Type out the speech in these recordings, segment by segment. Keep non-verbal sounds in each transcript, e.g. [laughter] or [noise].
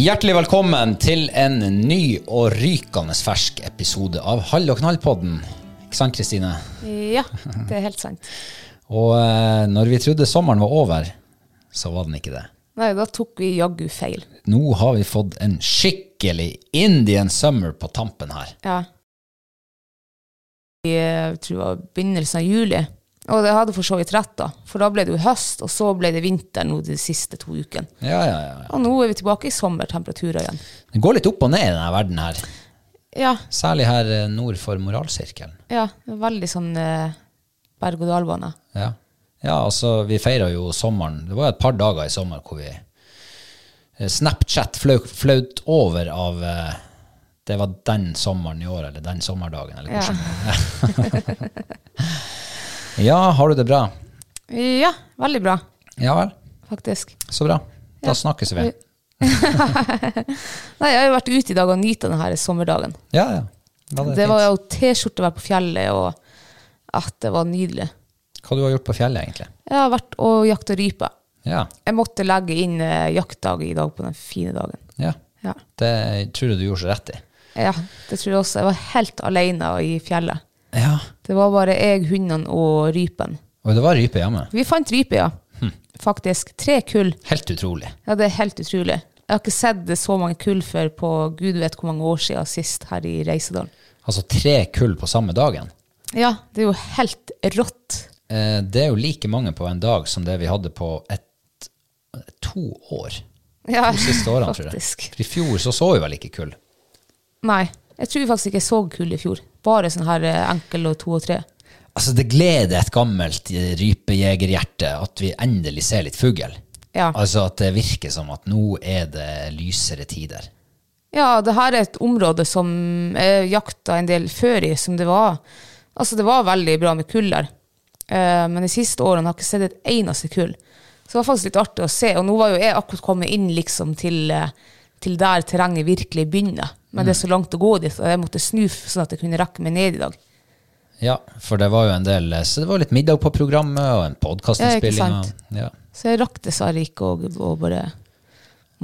Hjertelig velkommen til en ny og rykende fersk episode av Hall og knall-podden. Ikke sant, Kristine? Ja, det er helt sant. Og eh, når vi trodde sommeren var over, så var den ikke det. Nei, da tok vi jaggu feil. Nå har vi fått en skikkelig Indian summer på tampen her. Ja. Jeg tror det var begynnelsen av juli. Og det hadde for så vidt rett, da. For da ble det jo høst, og så ble det vinter nå de siste to ukene. Ja, ja, ja. Og nå er vi tilbake i sommertemperaturer igjen. Det går litt opp og ned i denne verden her. Ja, Særlig her eh, nord for moralsirkelen. ja veldig sånn eh, berg-og-dal-bane. Ja. ja, altså vi feira jo sommeren. Det var et par dager i sommer hvor vi eh, Snapchat flaut over av eh, Det var den sommeren i år, eller den sommerdagen, eller hvordan. Ja, [laughs] [laughs] har du det bra? Ja, veldig bra, Ja vel, faktisk. så bra. Da Ja. snakkes vi. [laughs] Nei, jeg har jo vært ute i dag og nytt denne sommerdagen. Ja, ja. ja det, Det var jo T-skjorte å være på fjellet, og at det var nydelig. Hva du har gjort på fjellet, egentlig? Jeg har vært og jakta rype. Ja, Jeg måtte legge inn eh, jaktdag i dag på den fine dagen. ja. Ja. Det tror jeg du gjorde så rett i. ja, det tror jeg også. Jeg var helt alene i fjellet. Ja. Det var bare jeg, hundene og rypen. Og det var rype hjemme. Vi fant rype, ja. Faktisk. Tre kull. Helt utrolig. Ja, det er helt utrolig. Jeg har ikke sett så mange kull før på gud vet hvor mange år siden sist her i Reisedalen. Altså tre kull på samme dagen. Ja, det er jo helt rått. Eh, Det er jo like mange på en dag som det vi hadde på et, to år. Ja, to siste årene, tror jeg. [laughs] faktisk. For I fjor så så vi vel ikke kull. Nei, jeg tror faktisk ikke jeg så kull i fjor. Bare sånn her eh, enkel og to og tre. Altså, det gleder et gammelt eh, rypejegerhjerte at vi endelig ser litt fugl. Ja. Altså at det virker som at nå er det lysere tider. Ja, det her er et område som jeg jakta en del før i, som det var Altså, det var veldig bra med kull der. Eh, men de siste årene har jeg ikke sett et eneste kull. Så det var faktisk litt artig å se. Og nå var jo jeg akkurat kommet inn liksom til, til der terrenget virkelig begynner. Men det er så langt å gå dit, og jeg måtte snu sånn at jeg kunne rekke meg ned i dag. Ja, for det var jo en del Så det var litt middag på programmet og en Ja, ikke podkastinnspilling. Ja, Så jeg rakk dessverre ikke å, bare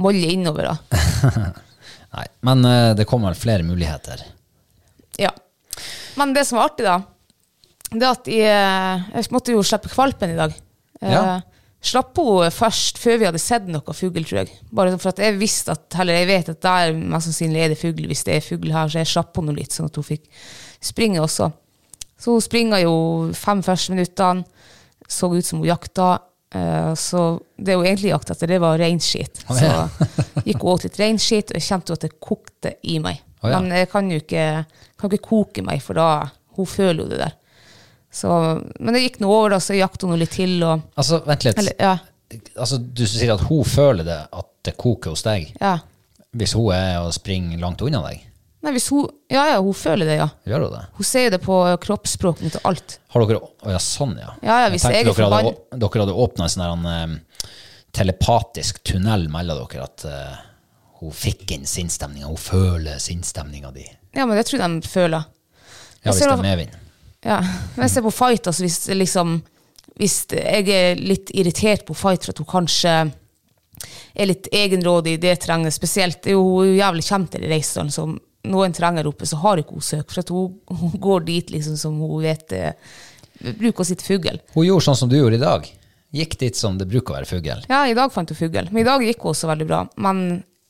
molle innover, da. [laughs] Nei, men det det kommer flere muligheter. Ja. Men det som var artig, da, det er at jeg, jeg måtte jo slippe kvalpen i dag. Ja. Slapp henne først, før vi hadde sett noe fugl, tror jeg. Bare for at jeg visste at, eller jeg vet at der mest sannsynlig er det fugl, hvis det er fugl her, så jeg slapp henne litt, sånn at hun fikk springe også. Så hun springer jo fem første minuttene, så ut som hun jakta. Eh, så det hun egentlig jakta etter, det var reinskitt. Oh, ja. Så gikk hun åt litt reinskitt, og jeg kjente jo at det kokte i meg. Oh, ja. Men jeg kan jo ikke, kan ikke koke meg, for da hun føler jo det der. Så, men det gikk noe over, da, så jakta hun litt til. Og, Altså, vent litt. eller, ja, Altså, du sier at hun føler det, at det koker hos deg, ja. hvis hun er og springer langt unna deg. Nei, hvis hun, ja, ja, hun føler det, ja. Gjør hun det? Hun ser jo det på kroppsspråket mitt og alt. Har dere Å ja, sånn, ja. Ja, ja, hvis tenkte jeg er dere, hadde, forbann- dere hadde åpna en sånn her, um, telepatisk tunnel mellom dere, at eh, hun fikk inn sinnsstemninga, hun føler sinnsstemninga di. Ja, men det tror jeg de føler. Ja, hvis det er medvind. Ja, men jeg ser på fight, altså hvis, liksom, hvis jeg er litt irritert på fight for at hun kanskje er litt egenrådig i det terrenget, spesielt, det er hun er jo jævlig kjent i Reisdalen, så noen trenger oppe, så har ikke hun søk, for at hun, hun går dit liksom som hun vet eh, bruker å sitte fugl. Hun gjorde sånn som du gjorde i dag. Gikk dit som det bruker å være fugl. Ja, i dag fant hun fugl, men i dag gikk hun også veldig bra. Men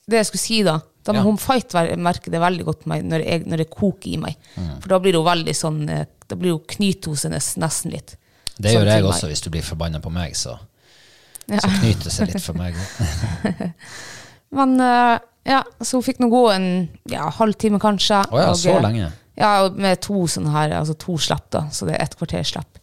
det jeg skulle si da, da må Ja. hun fight merke det veldig godt meg når, jeg, når det koker i meg. Mm. For da blir hun veldig sånn, eh, da blir hun knytosende nesten litt. Det Sånn gjør jeg jeg meg. også hvis du blir forbanna på meg, så, så knyter det seg litt for meg òg. [laughs] Men eh, ja, så hun fikk nå gå en ja, halvtime kanskje. Å ja, og, så lenge. Ja, med to sånne her, altså to slapp da, så det er ett kvarter slapp.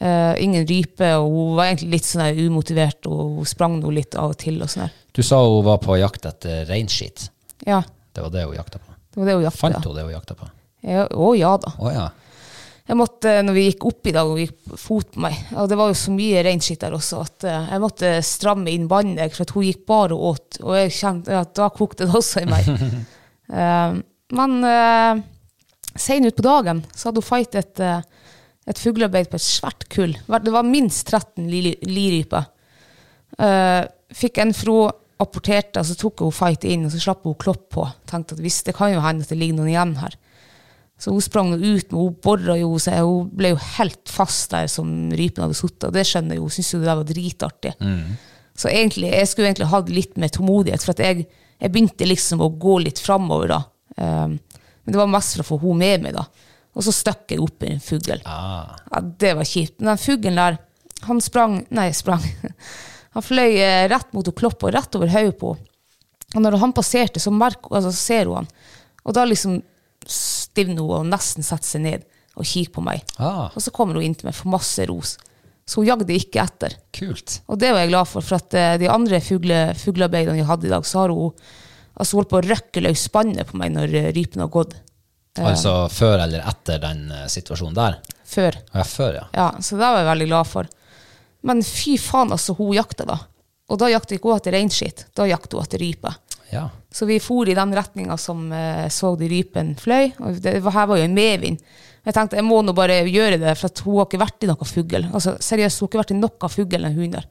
Eh, ingen rype, og hun var egentlig litt sånn umotivert, og hun sprang nå litt av og til og sånn. Du sa hun var på jakt etter reinskit. Ja, Det var det hun jakta på. det var det hun jakta. Fant hun det hun jakta på? Ja, å ja da. Å ja. Jeg måtte, når vi gikk opp i dag og gikk fot på meg, og det var jo så mye reinskitt der også, at eh, jeg måtte stramme inn båndet, for at hun gikk bare og åt, og jeg kjente at da kokte det også i meg. uh, [laughs] men uh, sen ut på dagen så hadde hun fight et, eh, et fuglearbeid på et svært kull. Det var minst 13 liryper. Uh, fikk en fro, apporterte, så tok hun fight inn, og så slapp hun klopp på. Tenkte at hvis det kan jo hende at det ligger noen igjen her. Så hun sprang ut, men hun bora jo seg, hun ble jo helt fast der som rypen hadde sittet, og det skjønner jeg jo, hun syntes jo det var dritartig. Så egentlig, jeg skulle egentlig hatt litt mer tålmodighet, for at jeg, jeg begynte liksom å gå litt framover da. Um, men det var mest for å få hun med meg da. Og så stakk jeg opp i en fugl. Ah. Ja, det var kjipt. Men den fuglen der, han sprang Nei, sprang. [laughs] Han fløy eh, rett mot kloppa rett over hodet på henne. Og når han passerte, så, merk, altså, så ser hun han. Og da liksom stivner hun og nesten setter seg ned og kikker på meg. Ah. Og så kommer hun inn til meg for masse ros. Så hun jagde ikke etter. Kult. Og det var jeg glad for, for at eh, de andre fugle, fuglearbeidene jeg hadde i dag, så har hun altså holdt på å røkke løs spannet på meg når eh, rypen har gått. Altså før eller etter den eh, situasjonen der? Før. Ja, før, ja. Ja, så det var jeg veldig glad for. Men fy faen, altså, hun jakta da. Og da jakta ikke hun etter reinskitt, da jakta hun etter rype. Ja. Så vi for i den retninga som uh, så de rypen fløy. Og det var, her var jo en medvind. Jeg tenkte jeg må nå bare gjøre det, for hun har ikke vært i noe fugl. Altså, seriøst, hun har ikke vært i noe fugl enn hunder.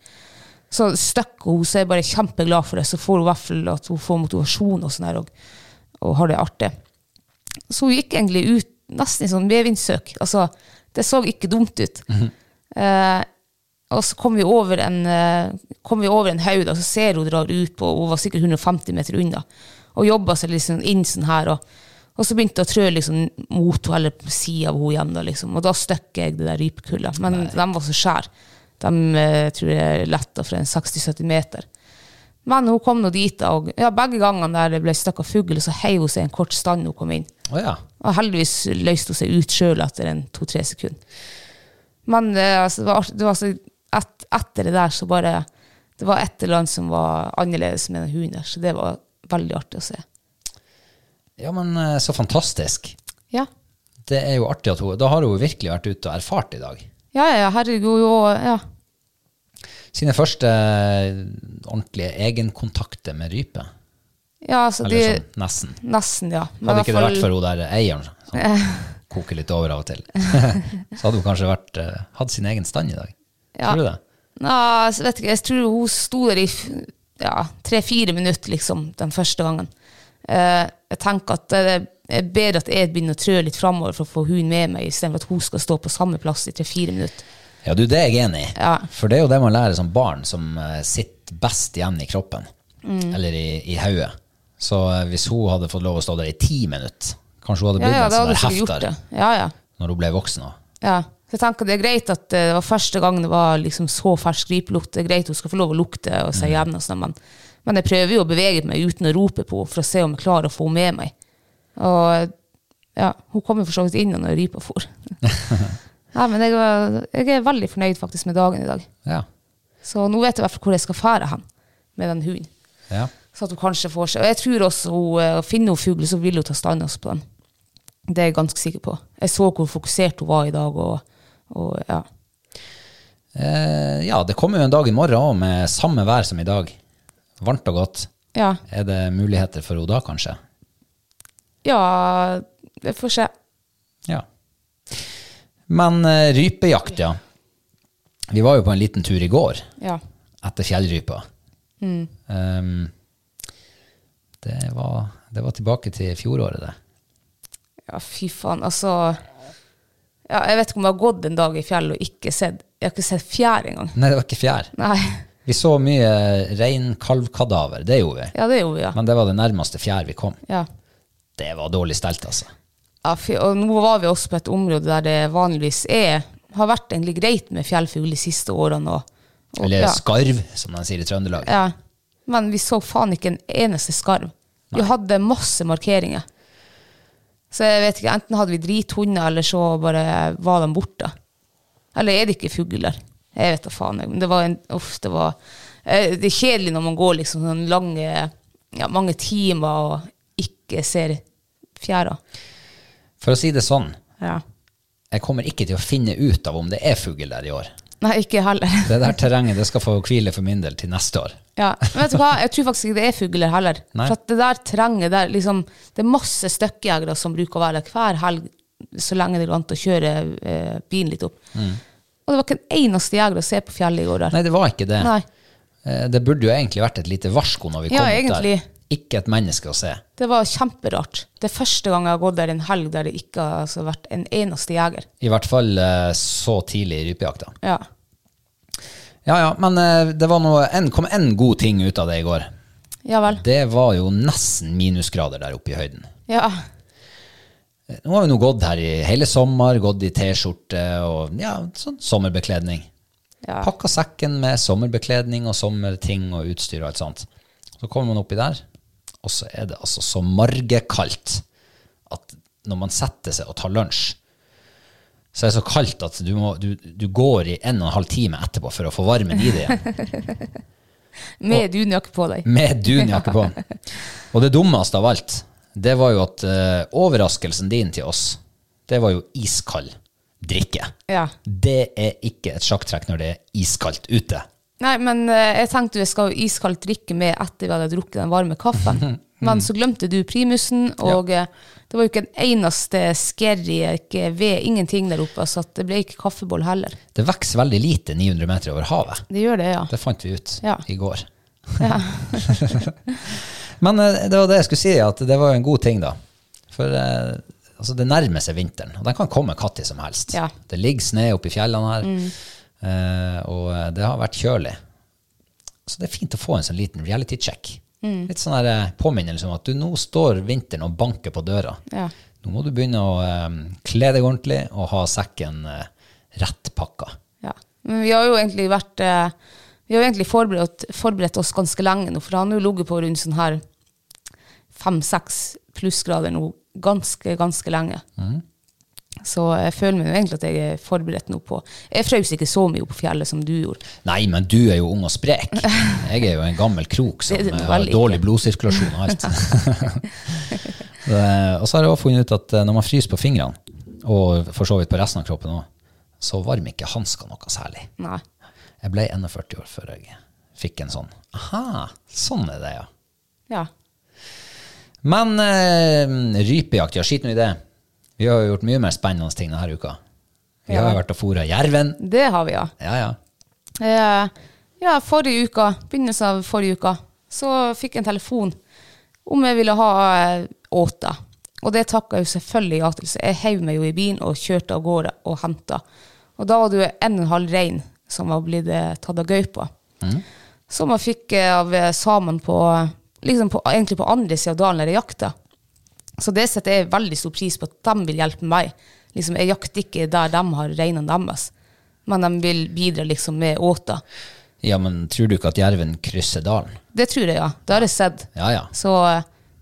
Så støkker hun, så er jeg bare kjempeglad for det. Så får hun i hvert fall at hun får motivasjon og sånn her, og, og har det artig. Så hun gikk egentlig ut nesten i sånn medvindssøk. Altså, det så ikke dumt ut. eh, og så kom vi over en, eh, kom vi over en haug, og så ser hun drar ut på, hun var sikkert 150 meter unna, og jobba seg liksom inn sånn her. Og, og så begynte jeg å trø liksom mot henne, eller på sida av henne igjen, da, liksom. og da støkker jeg det der rypekullet. Men de var så skjære. De eh, tror jeg letta fra en 60-70 meter. Men hun kom nå dit, og ja, begge gangene der det ble støkka fugl, så heiv hun seg en kort stand hun kom inn. Oh, ja. Og heldigvis løste hun seg ut sjøl etter en to-tre sekunder. Men eh, altså, det var, det var et, etter det der så bare Det var et eller annet som var annerledes med den hunden der, så det var veldig artig å se. Ja, men eh, så fantastisk. Ja. Det er jo artig at hun Da har hun virkelig vært ute og erfart i dag. Ja, ja, ja, herregud, jo, ja. Sine første eh, ordentlige egenkontakter med rype. Ja, altså, Eller de, sånn nesten. Nesten, ja. Men Hadde ikke det vært for hun der eieren, som [laughs] koker litt over av og til, [laughs] så hadde hun kanskje vært, eh, hatt sin egen stand i dag. Ja. Tror du det? Nei, jeg vet ikke, jeg tror hun sto der i ja, tre-fire minutter liksom, den første gangen. Uh, jeg tenker at det er bedre at jeg begynner å trø litt framover for å få hun med meg, istedenfor at hun skal stå på samme plass i tre-fire minutter. Ja, du, det er jeg enig i. Ja. For det er jo det man lærer som barn, som eh, sitter best igjen i kroppen. Mm. Eller i, i hodet. Så eh, hvis hun hadde fått lov å stå der i ti minutter, kanskje hun hadde blitt ja, en sånn hefter. Ja, ja. når hun ble voksen. også. ja. Så jeg tenker Det er greit at eh, det var første gang det var liksom så fersk ripelukt. Det er greit hun skal få lov å lukte og se jevn, og sånn, men, men jeg prøver jo å bevege meg uten å rope på henne for å se om jeg klarer å få henne med meg. Og ja, hun kom jo for så vidt inn når rypa for. [laughs] ja, men jeg, var, jeg er veldig fornøyd faktisk med dagen i dag. Ja. Så nå vet jeg i hvert fall hvor jeg skal fære hen med den hunden. ja. Så at hun kanskje får seg Og jeg tror også hun eh, finner hun fugler, så vil hun ta stand på den. Det er jeg ganske sikker på. Jeg så hvor fokusert hun var i dag, og, og ja. Eh, ja, det kommer jo en dag i morgen òg med samme vær som i dag. Varmt og godt. Ja, Er det muligheter for henne da, kanskje? ja vi får se. Men uh, rypejakt, ja. Vi var jo på en liten tur i går Ja. etter fjellrypa. Um, det, var, det var tilbake til fjoråret, det. ja, fy faen. Altså ja, Jeg vet ikke om jeg har gått en dag i fjellet og ikke sett Jeg har ikke sett fjær engang. Nei, det var ikke fjær. Nei. Vi så mye reinkalvkadaver, det gjorde vi. Ja, det gjorde vi, ja. Men det var det nærmeste fjær vi kom. ja. Det var dårlig stelt, altså. Og nå var vi også på et område der det vanligvis er har vært egentlig greit med fjellfugl de siste årene. Og, og, Eller ja. skarv, som de sier i Trøndelag. Ja. Men vi så faen ikke en eneste skarv. Vi hadde masse markeringer. Så jeg vet ikke, enten hadde vi drithunder, eller så bare var de borte. Eller er det ikke fugler? Jeg vet da faen. Men det var en, uff, det var eh, Det er kjedelig når man går liksom sånn lange, ja, mange timer og ikke ser fjæra. For å si det sånn, Ja. jeg kommer ikke til å finne ut av om det er fugl der i år. Nei, ikke heller. [laughs] Det der terrenget det skal få hvile for min del til neste år. Ja, men vet du hva? Jeg tror faktisk ikke det er fugler heller. Nei. For at det der terrenget der, liksom, det er masse støkkjegere som bruker å være der hver helg så lenge det går an til å kjøre eh, bilen litt opp. Og det var ikke en eneste jeger å se på fjellet i går der. Mm. Nei, det var ikke det. Nei. Eh, Det burde jo egentlig vært et lite varsko når vi kom Ja, opp egentlig. der. Ikke et menneske å se. Det var kjemperart. Det er første gang jeg har gått der en helg der det ikke har altså, vært en eneste jeger. I hvert fall eh, så tidlig i rypejakta. Ja. Ja ja, men eh, det var noe, en, kom en god ting ut av det i går. ja vel. Det var jo nesten minusgrader der oppe i høyden. Ja. Nå har vi nå gått her i hele sommer, gått i T-skjorte og ja, sånn sommerbekledning. Ja. Pakka sekken med sommerbekledning og sommerting og utstyr og alt sånt. Så kommer man oppi der, og så er det altså så margekaldt at når man setter seg og tar lunsj, så er det så kaldt at du, må, du, du går i en og en halv time etterpå for å få varmen i det igjen. [laughs] Med dunjakke på deg. Med dunjakke på. Og det dummeste av alt, det var jo at uh, overraskelsen din til oss, det var jo iskald drikke. Ja. Det er ikke et sjakktrekk når det er iskaldt ute. Nei, men eh, jeg tenkte jeg skal ha iskaldt drikke med etter vi hadde drukket den varme kaffen. [laughs] Men så glemte du primusen, og ja. det var jo ikke en eneste skerry, ikke ved, ingenting der oppe, så det ble ikke kaffeboll heller. Det vokser veldig lite 900 meter over havet. Det gjør det, ja. Det fant vi ut Ja. i går. Ja. [laughs] Men eh, det var det jeg skulle si, at det var en god ting, da. For eh, altså, det nærmer seg vinteren, og den kan komme når som helst. Ja. Det ligger snø oppe i fjellene her, eh, og eh, det har vært kjølig. Så det er fint å få en sånn liten reality check. Litt sånn her eh, påminnelse om at du nå står vinteren og banker på døra. Ja. Nå må du begynne å eh, kle deg ordentlig og ha sekken eh, rett pakka. ja. Men vi har jo egentlig vært eh, Vi har jo egentlig forberedt, forberedt oss ganske lenge nå, for det har nå ligget på rundt sånn her fem-seks plussgrader nå ganske, ganske lenge. Så jeg føler meg jo egentlig at jeg er forberedt nå på Jeg frøs ikke så mye på fjellet som du gjorde. Nei, men du er jo ung og sprek. [laughs] Jeg er jo en gammel krok som eh, har dårlig blodsirkulasjon og alt. [laughs] Og så har jeg også funnet ut at eh, når man fryser på fingrene, og for så vidt på resten av kroppen òg, så varmer ikke hansker noe særlig. Nei. Jeg ble 41 år før jeg fikk en sånn. Aha, sånn er det, ja. Ja. Men eh, rypejakt, ja, skit nå i det. Vi har jo gjort mye mer spennende ting denne uka. Vi har jo vært og fôra jerven. Det har vi, ja. Ja, ja. Eh, ja, forrige uka, begynnelsen av forrige uka, så fikk jeg en telefon om jeg ville ha eh, åte. Og det takka jeg jo selvfølgelig ja til, så jeg heiv meg jo i bilen og kjørte av gårde og henta. Og da var det jo en og en halv rein som var blitt eh, tatt av gaupa. Som jeg fikk eh, av samene på, liksom på, egentlig på andre sida av dalen der jeg jakta. Så det setter jeg veldig stor pris på, at de vil hjelpe meg Liksom, jeg jakter ikke der de har reinene deres, men de vil bidra liksom med åta. Ja, men tror du ikke at jerven krysser dalen? Det tror jeg, ja. Det har jeg sett. Ja, ja. Så,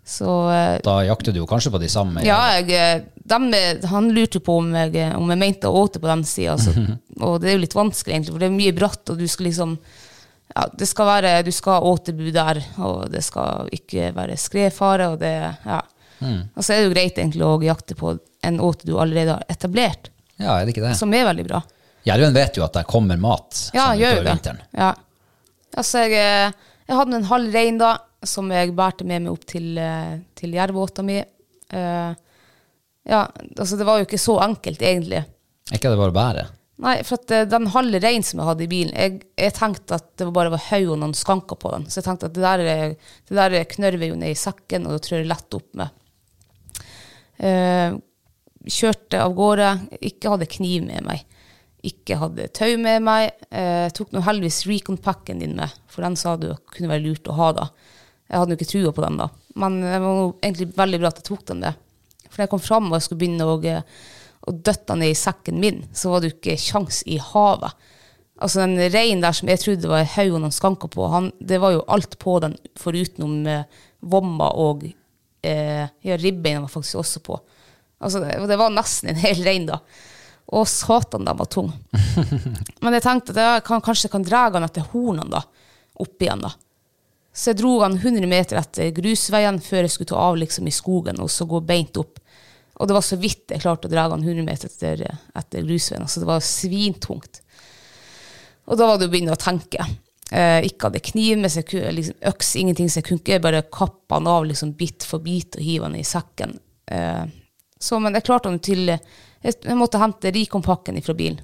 så eh, Da jakter du jo kanskje på de samme Ja, jeg, de, eh, han lurte på om jeg, eh, om jeg mente å åte på den sida. Altså. [laughs] og det er jo litt vanskelig, egentlig, for det er mye bratt, og du skal liksom ja, det skal være, Du skal ha åtebu der, og det skal ikke være skredfare. Og det, ja. Og så er det jo greit egentlig å jakte på en åte du allerede har etablert, Ja, er det ikke det? som er veldig bra. Jerven vet jo at det kommer mat Ja, sånn gjør jo utover det. vinteren. Ja. Altså, jeg, eh, jeg hadde en halv rein da, som jeg bærte med meg opp til, eh, til jervåta mi. Eh, ja, altså det var jo ikke så enkelt, egentlig. Er ikke det bare å bære? Nei, for at eh, den halve reinen som jeg hadde i bilen, jeg, jeg tenkte at det bare var haug og noen skanker på den. Så jeg tenkte at det der, er- det der knørver jo ned i sekken, og da tror jeg lett opp med. Eh, kjørte av gårde, ikke hadde kniv med meg. Ikke hadde tau med meg. Eh, tok nå heldigvis Recon-packen din med, for den sa du kunne være lurt å ha da. Jeg hadde jo ikke trua på den da. Men det var egentlig veldig bra at jeg tok den det. For da jeg kom fram og jeg skulle begynne å, eh, å døtte ned i sekken min, så var det jo ikke sjans i havet. Altså den reinen der som jeg trodde var en haug og noen skanker på, han, det var jo alt på den forutenom eh, vomma og eh, ja, ribbeina var faktisk også på. Altså det, det var nesten en hel rein da. Og satan, den var tung. [laughs] Men jeg tenkte at jeg kan, kanskje kan dra den etter hornene da, opp igjen da. Så jeg dro han 100 meter etter grusveien før jeg skulle ta av liksom i skogen og så gå beint opp. Og det var så vidt jeg klarte å dra han 100 meter etter, etter grusveien. Altså det var svintungt. Og da var det å begynne å tenke. Eh, ikke hadde kniv med seg, liksom, øks, ingenting, så jeg kunne ikke bare kappe han av liksom, bit for bit og hive han i sekken. Eh, så, men jeg klarte han til jeg, måtte hente Rikompakken ifra fra bilen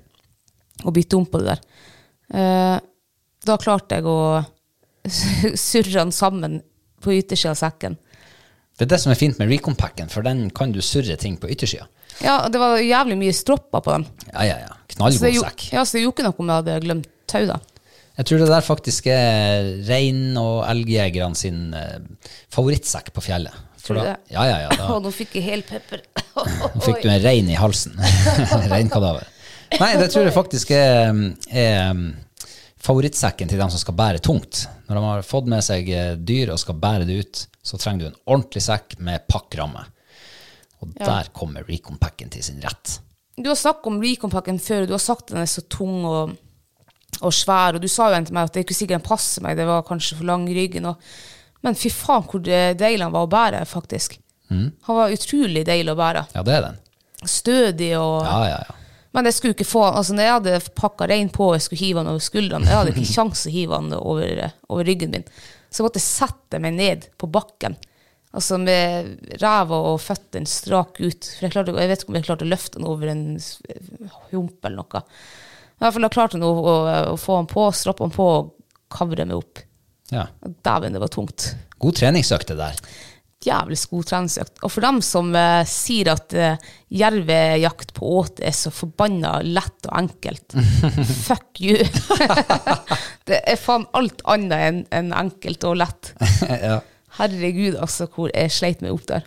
og bytte om på det der. Eh, da klarte jeg å [laughs] surre han sammen på yttersida av sekken. Det er det som er fint med Recon-packen, for den kan du surre ting på yttersida. Ja, det var jævlig mye stropper på den. Ja, ja, ja. Knallgod sekk. ja, så det gjorde ikke noe om jeg hadde glemt tau, da. Jeg tror det der faktisk er rein- og elgjegerne sin eh, favorittsekk på fjellet. Tror du da, det? ja, ja, ja. Da, [laughs] Og nå fikk jeg hel pepper. [laughs] Nå fikk du en rein i halsen. [laughs] Reinkadaver. Nei, det tror jeg faktisk er, er um, favorittsekken til dem som skal bære tungt. Når de har fått med seg eh, dyr og skal bære det ut, så trenger du en ordentlig sekk med pakkramme. Og der kommer Recon-packen til sin rett. Du har snakket om Recon-pakken før, og du har sagt den er så tung og, og svær, og du sa jo en til meg at det er ikke sikkert den passer meg, det var kanskje for lang ryggen. Men fy faen hvor deilig han var å bære, faktisk. Han var utrolig deilig å bære. Ja, det er den. Stødig og Ja, ja, ja. Men jeg skulle ikke få altså Når jeg hadde pakka rein på og jeg skulle hive han over skuldrene, jeg hadde ikke [laughs] kjangs å hive han over, over ryggen min. Så jeg måtte sette meg ned på bakken. Altså med ræva og føttene strak ut. For jeg, klarte, jeg vet ikke om jeg klarte å løfte han over en s- hump eller noe. I hvert fall jeg klarte å, å, å få han på, stroppe han på og kavre meg opp. ja. Dæven, det var tungt. God treningsøkt det der. Jævlig god treningsøkt. Og for dem som eh, sier at eh, jervejakt på åte er så forbanna lett og enkelt, [laughs] fuck you. [laughs] det er faen alt annet enn en enkelt og lett. [laughs] ja. Herregud, altså, hvor jeg sleit meg opp der.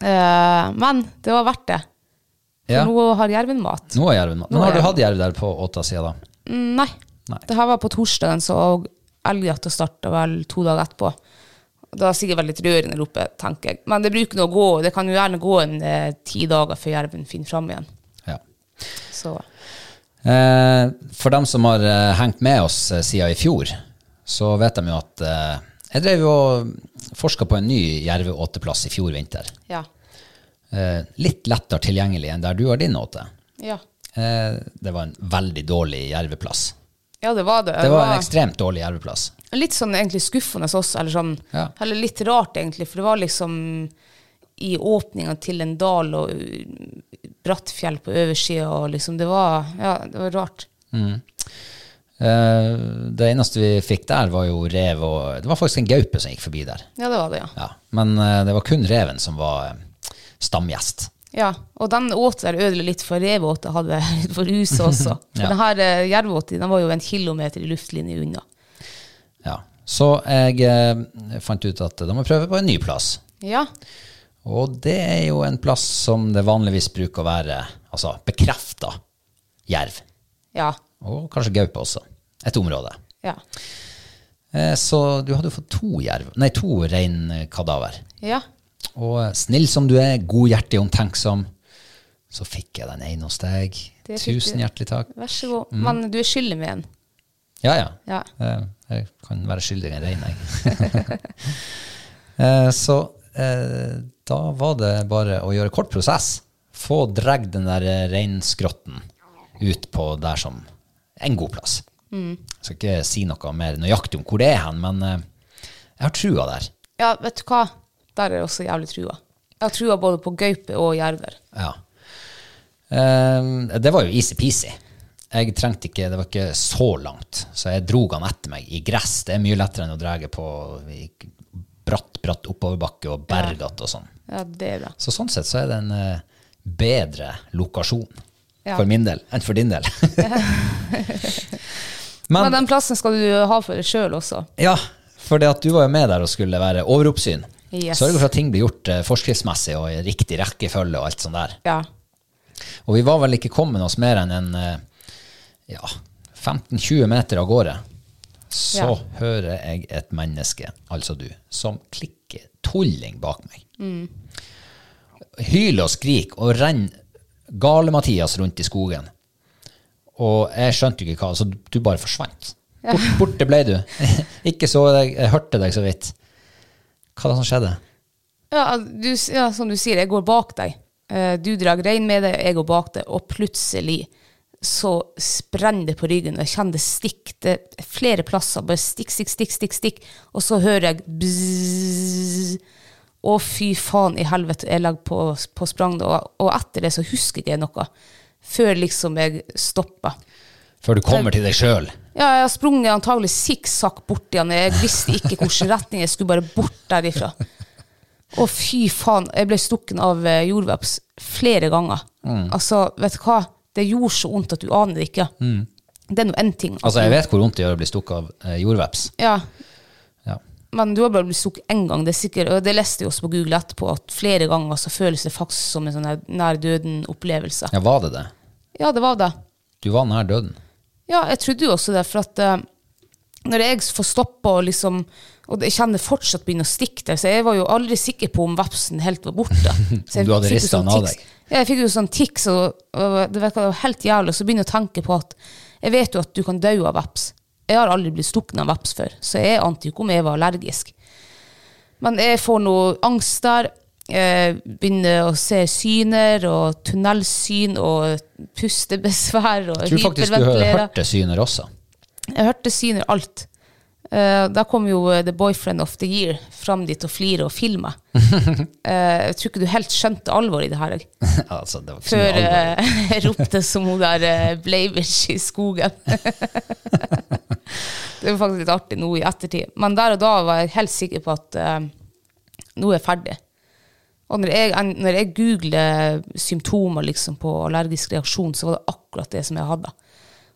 Eh, men det var verdt det. For Ja. nå har jerven mat. Nå er jerven mat. Nå Men er har du hatt jerv der på åtta sida da? Mm, Nei. Nei. Det her var på torsdagen, så elgjakta starta vel to dager etterpå. Det var sikkert veldig litt rørende rope, tenker jeg. Men det bruker nå å gå, det kan jo gjerne gå en eh, ti dager før jerven finner fram igjen. Ja. Så Eh, for dem som har eh, hengt med oss eh, siden i fjor, så vet de jo at eh, jeg drev jo og forska på en ny jerveåteplass i fjor vinter. ja. Eh, litt lettere tilgjengelig enn der du har din åte. Ja, Eh, det var en veldig dårlig jerveplass. ja det var det. Det var en ekstremt dårlig jerveplass. litt sånn egentlig skuffende også, eller sånn Ja. Eller litt rart, egentlig, for det var liksom i åpninga til en dal og bratt fjell på oversida, og liksom Det var Ja, det var rart. Eh, det eneste vi fikk der, var jo rev og Det var faktisk en gaupe som gikk forbi der. Ja, det var det, ja. Ja. Men eh, det var kun reven som var stamgjest. Ja, og den åte der ødela litt, for revåte hadde [laughs] for huset også. [laughs] For Ja. den her jervåten den var jo en kilometer i luftlinje unna. Ja. Så jeg eh, fant ut at da må jeg prøve på en ny plass. Ja, Og det er jo en plass som det vanligvis bruker å være altså, bekrefta jerv. Ja. Og kanskje gaupe også. Et område. Ja. Eh, Så du hadde jo fått to jerv, nei, to reinkadaver. ja. Og eh, snill som du er, godhjertig omtenksom, så fikk jeg den ene hos deg. Tusen hjertelig takk. Vær så god. Men du er skyldig med en. Ja, ja. Ja. Eh, Jeg kan være skyldig i en rein, jeg. Så eh, da var det bare å gjøre kort prosess. Få dratt den der reinskrotten ut på der som en god plass. Mm. Jeg skal ikke si noe mer nøyaktig om hvor det er hen, men eh, jeg har trua der. Ja, vet du hva? Der er det også jævlig trua. Jeg har trua både på gaupe og jerver. Ja. Um, det var jo easy-peasy. Jeg trengte ikke, Det var ikke så langt, så jeg drog han etter meg i gress. Det er mye lettere enn å dra på bratt, bratt oppoverbakke og bergete og sånn. Ja, det er bra. Så sånn sett så er det en eh, bedre lokasjon Ja. for min del enn for din del. [laughs] Men, Men den plassen skal du ha for deg sjøl også. ja, for du var jo med der og skulle være overoppsyn. Yes. Sørge for at ting blir gjort eh, forskriftsmessig og i riktig rekkefølge og alt sånt der. Ja. Og vi var vel ikke kommet oss mer enn en eh, ja, 15-20 meter av gårde. Så Ja. hører jeg et menneske, altså du, som klikker tulling bak meg. Hyler og skriker og renner gale-Mathias rundt i skogen. Og jeg skjønte ikke hva, så du bare forsvant. Bort, borte ble du. [laughs] ikke så deg, jeg hørte deg så vidt. Hva var det som skjedde? Ja, du, ja, som du sier, jeg går bak deg. Eh, Du drar rein med deg, jeg går bak deg, og plutselig så sprenner det på ryggen, jeg kjenner det stikk. Det er flere plasser, bare stikk, stikk, stikk, stikk, stikk. Og så hører jeg bzzz. Å, fy faen i helvete, jeg legger på, på sprang. Og, og etter det så husker ikke jeg noe. Før liksom jeg stopper. Før du kommer til deg sjøl. Ja, jeg har sprunget antagelig sikksakk bort igjen. Jeg visste ikke hvilken retning jeg skulle bare bort derifra. Å, fy faen. Jeg ble stukken av eh, jordveps flere ganger. Altså, vet du hva? Det gjorde så vondt at du aner det ikke. Det er nå én ting. Altså, jeg vet hvor vondt det gjør å bli stukket av eh, jordveps. Ja, Ja. men du har bare blitt stukket én gang. Det er sikkert, og det leste jeg også på Google etterpå, at flere ganger så føles det faktisk som en sånn nær døden-opplevelse. ja, var det det? Ja, det var det. Du var nær døden. Ja, jeg trodde jo også det, for at uh, når jeg får stoppa og liksom Og jeg kjenner fortsatt begynner å stikke der, så jeg var jo aldri sikker på om vepsen helt var borte. [laughs] Så jeg du hadde rista sånn den av deg. Ja, jeg fikk jo sånn tics, og, og det virka helt jævlig. Så begynner jeg å tenke på at jeg vet jo at du kan dø av veps. Jeg har aldri blitt stukket av veps før, så jeg ante jo ikke om jeg var allergisk. Men jeg får noe angst der. Jeg begynner å se syner og tunnelsyn og pustebesvær og Jeg tror faktisk du har hyperventilere. hørt det syner også. Jeg hørte syner alt. Uh, da kom jo eh, The Boyfriend of the Year fram dit og flirte og filma. [laughs] Eh, jeg tror ikke du helt skjønte alvoret i det her. [laughs] altså, det Før eh, [laughs] jeg ropte som hun der Bleivish i skogen. det var faktisk litt artig nå i ettertid. Men der og da var jeg helt sikker på at eh, nå er jeg ferdig. Og når jeg, når jeg googler symptomer liksom på allergisk reaksjon, så var det akkurat det som jeg hadde.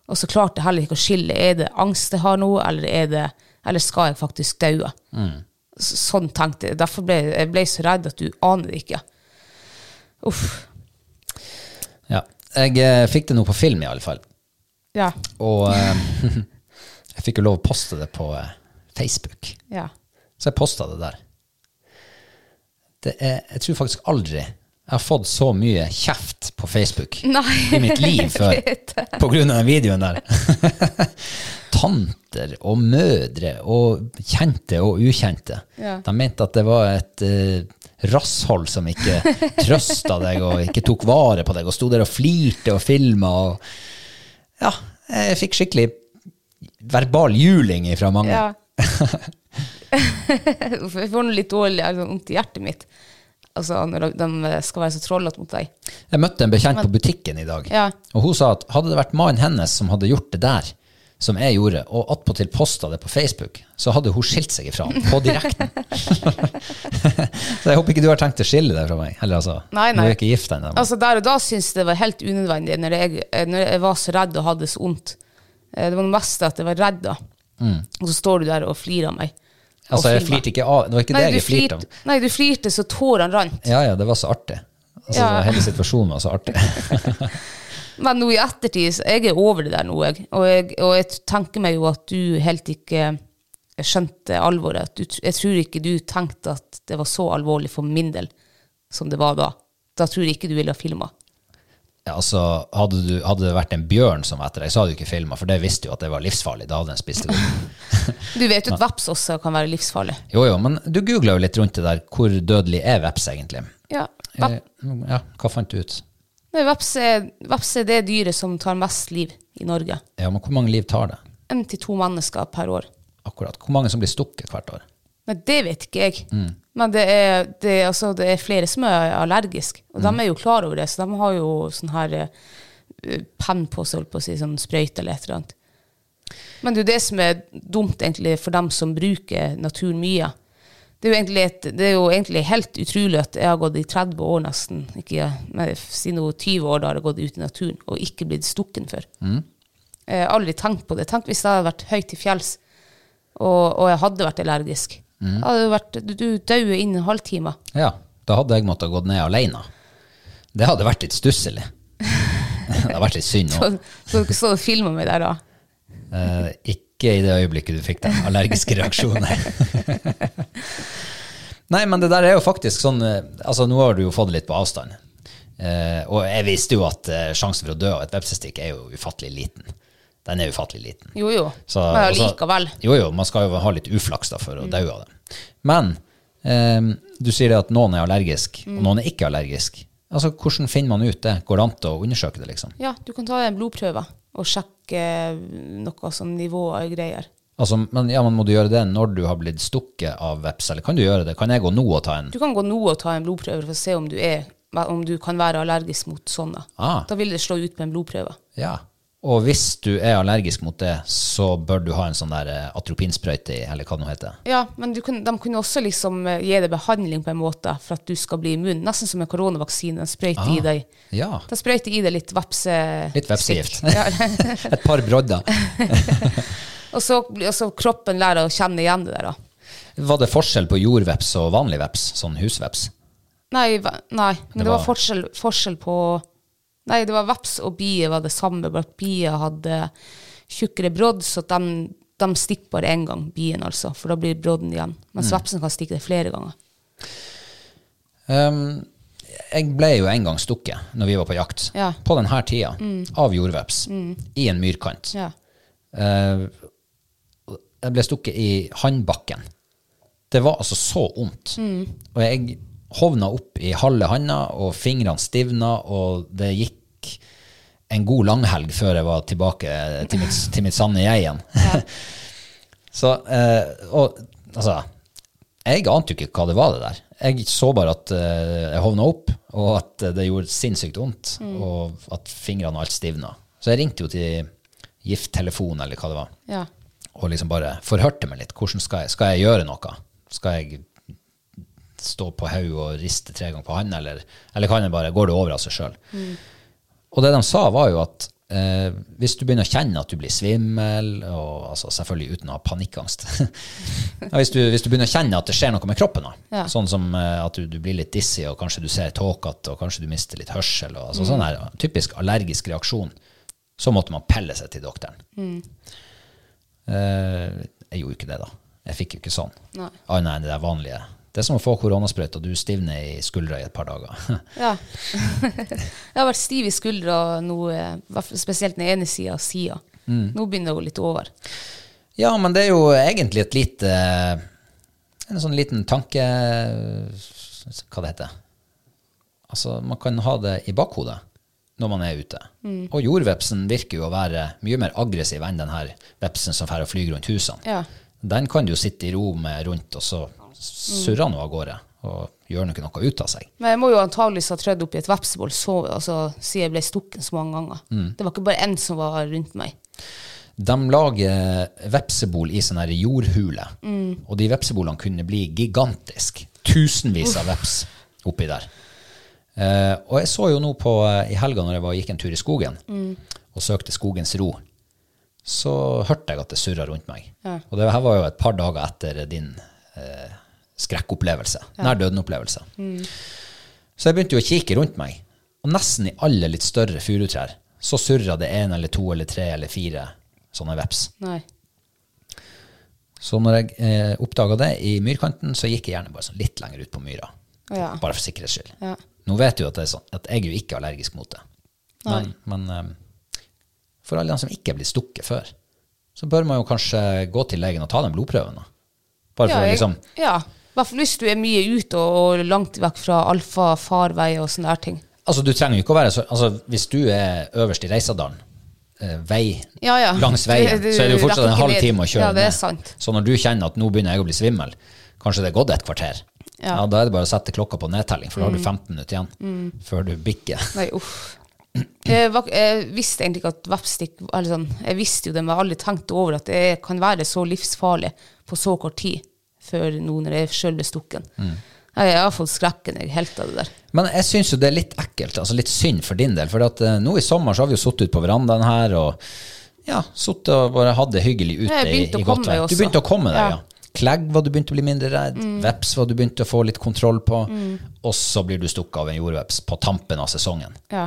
Og så klarte jeg heller ikke å skille. Er det angst jeg har nå, eller, er det, eller skal jeg faktisk daue? Mm. Sånn tenkte jeg. Derfor ble jeg ble så redd at du aner det ikke. Uff. Ja. Jeg eh, fikk det nå på film, i alle fall. Ja. Og eh, [laughs] jeg fikk jo lov å poste det på eh, Facebook. ja. Så jeg posta det der. Det er, jeg tror faktisk aldri jeg har fått så mye kjeft på Facebook [laughs] Nei, i mitt liv [laughs] før pga. den videoen der. [laughs] Tanter og mødre og kjente og ukjente. Ja. De mente at det var et uh, rasshold som ikke trøsta deg og ikke tok vare på deg, og sto der og flirte og filma. Og, ja, jeg fikk skikkelig verbal juling fra mange. Ja. [laughs] Jeg får noe litt dårlig sånn vondt i hjertet mitt. Altså når de, skal være så trollete mot deg. Jeg møtte en bekjent på butikken i dag, Ja. og hun sa at hadde det vært mannen hennes som hadde gjort det der, som jeg gjorde, og attpåtil posta det på Facebook, så hadde hun skilt seg ifra ham på direkten. [laughs] så jeg håper ikke du har tenkt å skille deg fra meg. Eller altså, Nei, du nei. er ikke gift ennå. Altså Der og da syntes jeg det var helt unødvendig, når jeg, når jeg var så redd og hadde så vondt. Eh, Det var det meste at jeg var redd da. Og så står du der og flirer av meg. Altså, jeg flirte ikke av Det var ikke Nei, det jeg flirte av. nei, du flirte så tårene rant. Ja, ja, det var så artig. Altså, Ja. Hele situasjonen var så artig. [laughs] Men nå i ettertid, så jeg er over det der nå, jeg. Og, jeg. og jeg tenker meg jo at du helt ikke skjønte alvoret. Du, jeg tror ikke du tenkte at det var så alvorlig for min del som det var da. Da tror jeg ikke du ville ha filma. Altså, hadde, du, hadde det vært en bjørn som var etter deg, så hadde du ikke filma, for det visste jo at det var livsfarlig. Da hadde den spist det. [laughs] Du vet jo at veps også kan være livsfarlig. Jo, jo, men du googla jo litt rundt det der. Hvor dødelig er veps, egentlig? Ja, Eh, ja, hva fant du ut? nei, veps, er, veps er det dyret som tar mest liv i Norge. Ja, men hvor mange liv tar det? Én til to mennesker per år. Akkurat. Hvor mange som blir stukket hvert år? Nei, det vet ikke jeg. Men det er, det, altså, det er flere som er allergiske, og de er jo klar over det. Så de har jo sånn her eh, penn på seg, på å si, sånn sprøyte eller et eller annet. Men det er jo det som er dumt egentlig for dem som bruker naturen mye. Det er, et, det er jo egentlig helt utrolig at jeg har gått i 30 år nesten, ikke men siden noe 20 år da har jeg gått ut i naturen og ikke blitt stukken før. Jeg har aldri tenkt på det. Tenk hvis det hadde vært høyt til fjells, og, og jeg hadde vært allergisk. Det Hadde vært, du dauer innen en halvtime. Ja, da hadde jeg måttet gått ned alene. Det hadde vært litt stusslig. [laughs] det hadde vært litt synd òg. så dere så filma meg der da. Eh, ikke i det øyeblikket du fikk den allergiske reaksjonen. [laughs] Nei, men det der er jo faktisk sånn eh, Altså, nå har du jo fått det litt på avstand. Eh, og jeg visste jo at eh, sjansen for å dø av et vepsestikk er jo ufattelig liten. Den er ufattelig liten. Jo, jo. Så, Men likevel. allikevel. Jo, jo, man skal jo ha litt uflaks da for å dø av det. Men eh, du sier det at noen er allergisk, og noen er ikke allergisk. Altså, Hvordan finner man ut det? Går det an til å undersøke det? liksom? Ja, du kan ta en blodprøve og sjekke noe sånn nivå og greier. Altså, men, ja, men Må du gjøre det når du har blitt stukket av veps, eller kan du gjøre det? Kan jeg gå nå og ta en? Du kan gå nå og ta en blodprøve for å se om du, er, om du kan være allergisk mot sånne. Ah. Da vil det slå ut på en blodprøve. Ja. Og hvis du er allergisk mot det, så bør du ha en sånn der eh, atropinsprøyte i, eller hva det nå heter. Ja, men du kan, de kunne også liksom eh, gi deg behandling på en måte for at du skal bli immun. Nesten som en koronavaksine. En sprøyter i deg. Ja. De sprøyter i deg litt vepse... Litt vepsegift. [laughs] [laughs] Et par brodder. [laughs] og, så, og så kroppen lærer å kjenne igjen det der. da. Var det forskjell på jordveps og vanlig veps? Sånn husveps? Nei, nei men Det det, var, var- forskjell, forskjell på Nei, det var veps og bie var det samme, bare at bie hadde tjukkere brodd, så de, de stikker bare én gang, bien altså, for da blir brodden igjen. Mens vepsen kan stikke det flere ganger. Um, jeg ble jo en gang stukket når vi var på jakt, Ja. på denne tida, av jordveps, i en myrkant. Ja. Uh, jeg ble stukket i håndbakken. Det var altså så vondt. Og jeg hovna opp i halve handa, og fingrene stivna, og det gikk en god langhelg før jeg var tilbake til mitt, til mitt sanne jeg igjen. [laughs] så, eh, og altså Jeg ante jo ikke hva det var, det der. Jeg så bare at eh, jeg hovna opp, og at det gjorde sinnssykt vondt, og at fingrene og alt stivna. Så jeg ringte jo til gifttelefonen, eller hva det var, ja. og liksom bare forhørte meg litt. Hvordan skal jeg, skal jeg gjøre noe? Skal jeg stå på hodet og riste tre ganger på handa, eller, eller kan det bare, går det over av seg sjøl? Og det de sa, var jo at eh, hvis du begynner å kjenne at du blir svimmel, og altså selvfølgelig uten å ha panikkangst [laughs] hvis, du, hvis du begynner å kjenne at det skjer noe med kroppen, da, Ja. sånn som eh, at du, du blir litt dizzy, og kanskje du ser tåkete, og kanskje du mister litt hørsel, og, altså, sånn her typisk allergisk reaksjon, så måtte man pelle seg til doktoren. Eh, jeg gjorde jo ikke det, da. Jeg fikk jo ikke sånn. Annet enn det der vanlige. Det er som å få koronasprøyte, og du stivner i skuldra i et par dager. [laughs] ja. [laughs] jeg har vært stiv i skuldra nå, eh, spesielt den ene sida av sida. Nå begynner det å gå litt over. Ja, men det er jo egentlig et lite En sånn liten tanke Hva det heter Altså, man kan ha det i bakhodet når man er ute. Og jordvepsen virker jo å være mye mer aggressiv enn den her vepsen som flyr rundt husene. Ja. Den kan du jo sitte i ro med rundt, og så surrer han jo av gårde og gjør ikke noe ut av seg. Men jeg må jo antageligvis ha trødd opp i et vepsebol så, altså, siden jeg ble stukken så mange ganger. Det var ikke bare én som var rundt meg. De lager vepsebol i sånne her jordhule, og de vepsebolene kunne bli gigantisk. Tusenvis av veps oppi der. Eh, og jeg så jo nå på, eh, i helga når jeg var, gikk en tur i skogen og søkte skogens ro, så hørte jeg at det surra rundt meg. Ja. Og det her var jo et par dager etter din skrekkopplevelse. Nær døden-opplevelse. Så jeg begynte jo å kikke rundt meg, og nesten i alle litt større furutrær så surra det en eller to eller tre eller fire sånne veps. Nei. Så når jeg eh, oppdaga det i myrkanten, så gikk jeg gjerne bare sånn litt lenger ut på myra. Ja. Bare for sikkerhets skyld. Ja. Nå vet du at, det er sånn, at jeg er jo ikke allergisk mot det. Men, men eh, for alle de som ikke blitt stukket før, så bør man jo kanskje gå til legen og ta den blodprøven. da. Bare for Ja, å liksom ja. Hvert fall hvis du er mye ute og, og langt vekk fra alfa, farvei og sånne der ting. Altså, du trenger jo ikke å være så Altså, hvis du er øverst i Reisadalen, eh, vei Ja, ja. langs veien, Du- du så er det jo fortsatt en halv time å kjøre Ja, det ned. sant. Så når du kjenner at nå begynner jeg å bli svimmel, kanskje det er gått et kvarter, ja. Mm. da er det bare å sette klokka på nedtelling, for da har du 15 minutter igjen før du bikker. [laughs] Nei, uff. Jeg, jeg visste egentlig ikke at vepstikk sånn, Jeg visste jo det, men jeg har aldri tenkt over at det kan være så livsfarlig på så kort tid før nå når jeg sjøl ble stukken. Mm. Jeg, har fått skrekken jeg helt av det der. Men jeg syns jo det er litt ekkelt, altså litt synd for din del. For at, uh, nå i sommer så har vi jo sittet ute på verandaen her og ja, sittet og bare hatt det hyggelig ute i, begynte i godt vær. Du begynte å komme deg, ja. Ja. Mm. Klegg var du begynt å bli mindre redd. Veps var du begynt å få litt kontroll på. Og så blir du stukket av en jordveps på tampen av sesongen. Ja.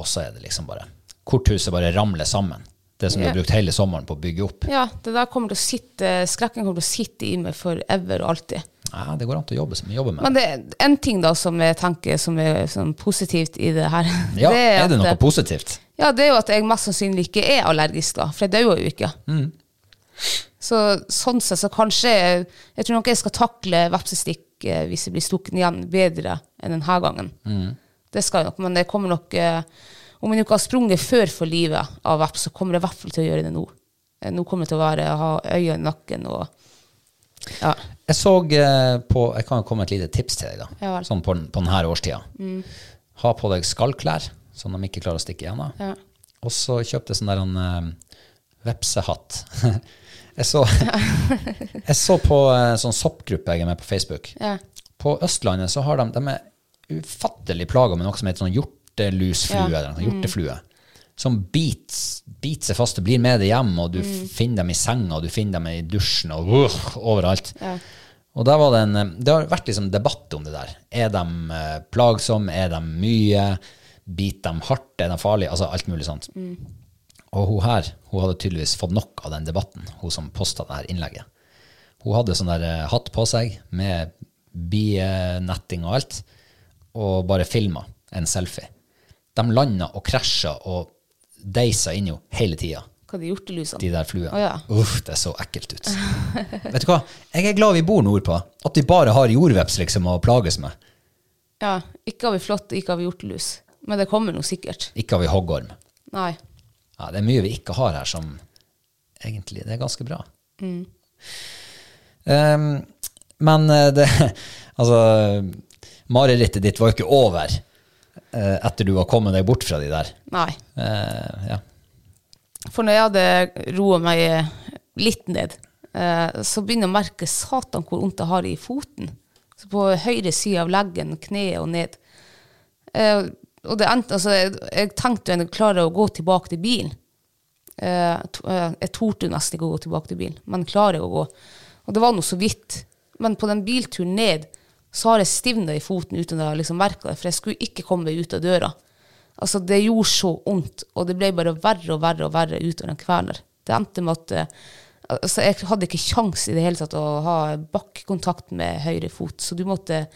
Og så er det liksom bare Korthuset bare ramler sammen. Det som du har brukt hele sommeren på å bygge opp. ja, det der kommer til å sitte Skrekken kommer til å sitte i meg forever og alltid. Ja, det går an til å jobbe, jobbe med Men det. det er en ting da som jeg tenker som er sånn positivt i det her. [laughs] Ja, er det at- noe positivt? Ja, det er jo at jeg mest sannsynlig ikke er allergisk, da, for jeg dauer jo ikke. Mm. Så sånn sett så kanskje Jeg, jeg tror nok jeg skal takle vepsestikk eh, hvis jeg blir stukket igjen, bedre enn denne gangen. Mm. Det skal jeg nok, men det kommer nok eh, Om jeg ikke har sprunget før for livet av veps, så kommer jeg i hvert fall til å gjøre det nå. Eh, Nå kommer det til å være ha øye i nakken og Ja. Jeg så eh, på Jeg kan komme med et lite tips til deg, da. Ja. Mm. sånn på, på denne årstida. Ha på deg skallklær, sånn de ikke klarer å stikke igjennom. Ja. Og så kjøp deg sånn der en eh, vepsehatt. [laughs] jeg, så, [laughs] jeg så på sånn soppgruppe jeg er med på Facebook. Ja. På Østlandet så har de De er ufattelig plaga med noe som heter sånn hjortelusflue, Ja. eller noe, hjorteflue. Som biter seg fast og blir med deg hjem, og du finner dem i senga, og du finner dem i dusjen, og uh, overalt. Ja. Og det en Det har vært liksom debatt om det der. Er de eh, plagsomme? Er de mye? Biter de hardt? Er de farlige? Altså alt mulig sånt. Og hun her hun hadde tydeligvis fått nok av den debatten, hun som posta det her innlegget. Hun hadde sånn der eh, hatt på seg med bienetting og alt, og bare filma en selfie. De landa og krasja og deisa inn jo hele tida, Hva de hjortelusene? de der fluene. Oh, ja. Uff, det så ekkelt ut. [laughs] Vet du hva? Jeg er glad vi bor nordpå. At vi bare har jordveps liksom å plages med. Ja, ikke har vi flått, ikke har vi hjortelus. Men det kommer nå sikkert. Ikke har vi hoggorm. Nei. Ja, det er mye vi ikke har her som egentlig Det er ganske bra. Ehm, men eh, det [laughs] Altså, marerittet ditt var jo ikke over etter du har kommet deg bort fra de der. Nei. Eh, ja. For når jeg hadde roa meg litt ned, eh, så begynner jeg å merke satan hvor vondt jeg har i foten. Så på høyre side av leggen, kneet og ned. Eh, og det endte, altså, jeg, jeg tenkte jeg klarer å gå tilbake til bilen. Eh, eh, jeg torde nesten ikke å gå tilbake til bilen, men klarer jeg å gå. Og det var noe så vidt. Men på den bilturen ned så har jeg stivna i foten uten å liksom merke det, for jeg skulle ikke komme meg ut av døra. Altså, det gjorde så vondt, og det ble bare verre og verre og verre utover den kvelden. der. Det endte med at eh, altså, jeg hadde ikke kjangs i det hele tatt å ha bakkekontakt med høyre fot, så du måtte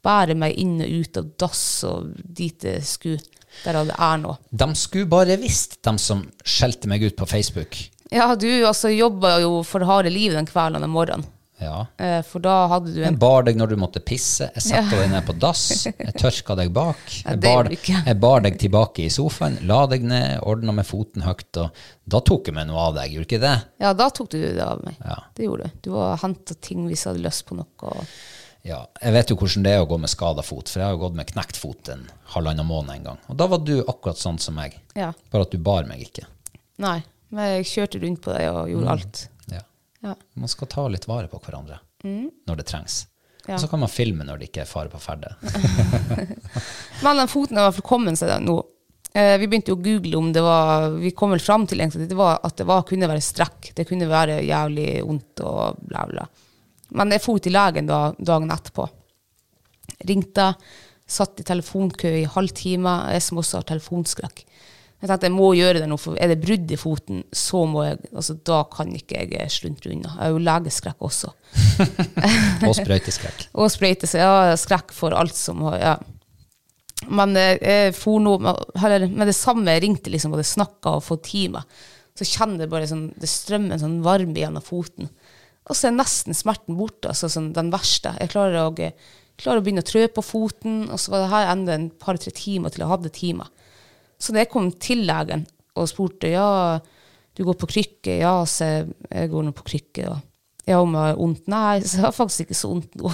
bære meg inn og ut av dass og dit jeg skulle. Der hadde jeg nå. De skulle bare visst, de som skjelte meg ut på Facebook. Ja, du altså jobba jo for harde livet den kvelden og morgenen. Ja. Eh, for da hadde du Jeg bar deg når du måtte pisse. Jeg satte deg ned på dass. Jeg tørka deg bak. [laughs] Jeg bar, jeg bar deg tilbake i sofaen, la deg ned, ordna med foten høyt. Og da tok jeg meg noe av deg, gjorde ikke det? Ja, da tok du det av meg. Ja. Det gjorde du. Du var henta ting hvis jeg hadde lyst på noe. Og Ja, Jeg vet jo hvordan det er å gå med skada fot, for jeg har jo gått med knekt fot en halvannen måned en gang. Og da var du akkurat sånn som meg, ja. bare at du bar meg ikke. Nei. Men jeg kjørte rundt på deg og Mm. gjorde alt. Ja. Man skal ta litt vare på hverandre når det trengs. Ja. Og så kan man filme når det ikke er fare på ferde. [laughs] Men den foten har i hvert fall kommet seg nå. Eh, vi begynte å google om det var Vi kom vel fram til egentlig det, var, at det var, kunne være strekk. Det kunne være jævlig vondt og bla, bla. Men jeg dro til legen da, dagen etterpå. Ringte, satt i telefonkø i halvtime, jeg som også har telefonskrekk. Jeg tenkte jeg må gjøre det nå, for er det brudd i foten, så må jeg altså Da kan ikke jeg sluntre unna. Jeg har jo legeskrekk også. [laughs] Og sprøyteskrekk. [laughs] Og sprøyte, Ja, skrekk for alt som har ja. Men eh, jeg for nå med det samme jeg ringte liksom, og det snakka og fått time, så kjenner jeg bare sånn, det strømmer en sånn varme gjennom foten. Og så er nesten smerten borte, altså sånn, den verste. Jeg klarer å, klarer å begynne å trø på foten, og så var det her enda en par-tre timer til jeg hadde timer. Så da jeg kom til legen og spurte ja, du går på krykke, ja, så jeg, jeg går nå på krykke. Og, ja, om jeg har vondt? Nei, så jeg har faktisk ikke så vondt nå.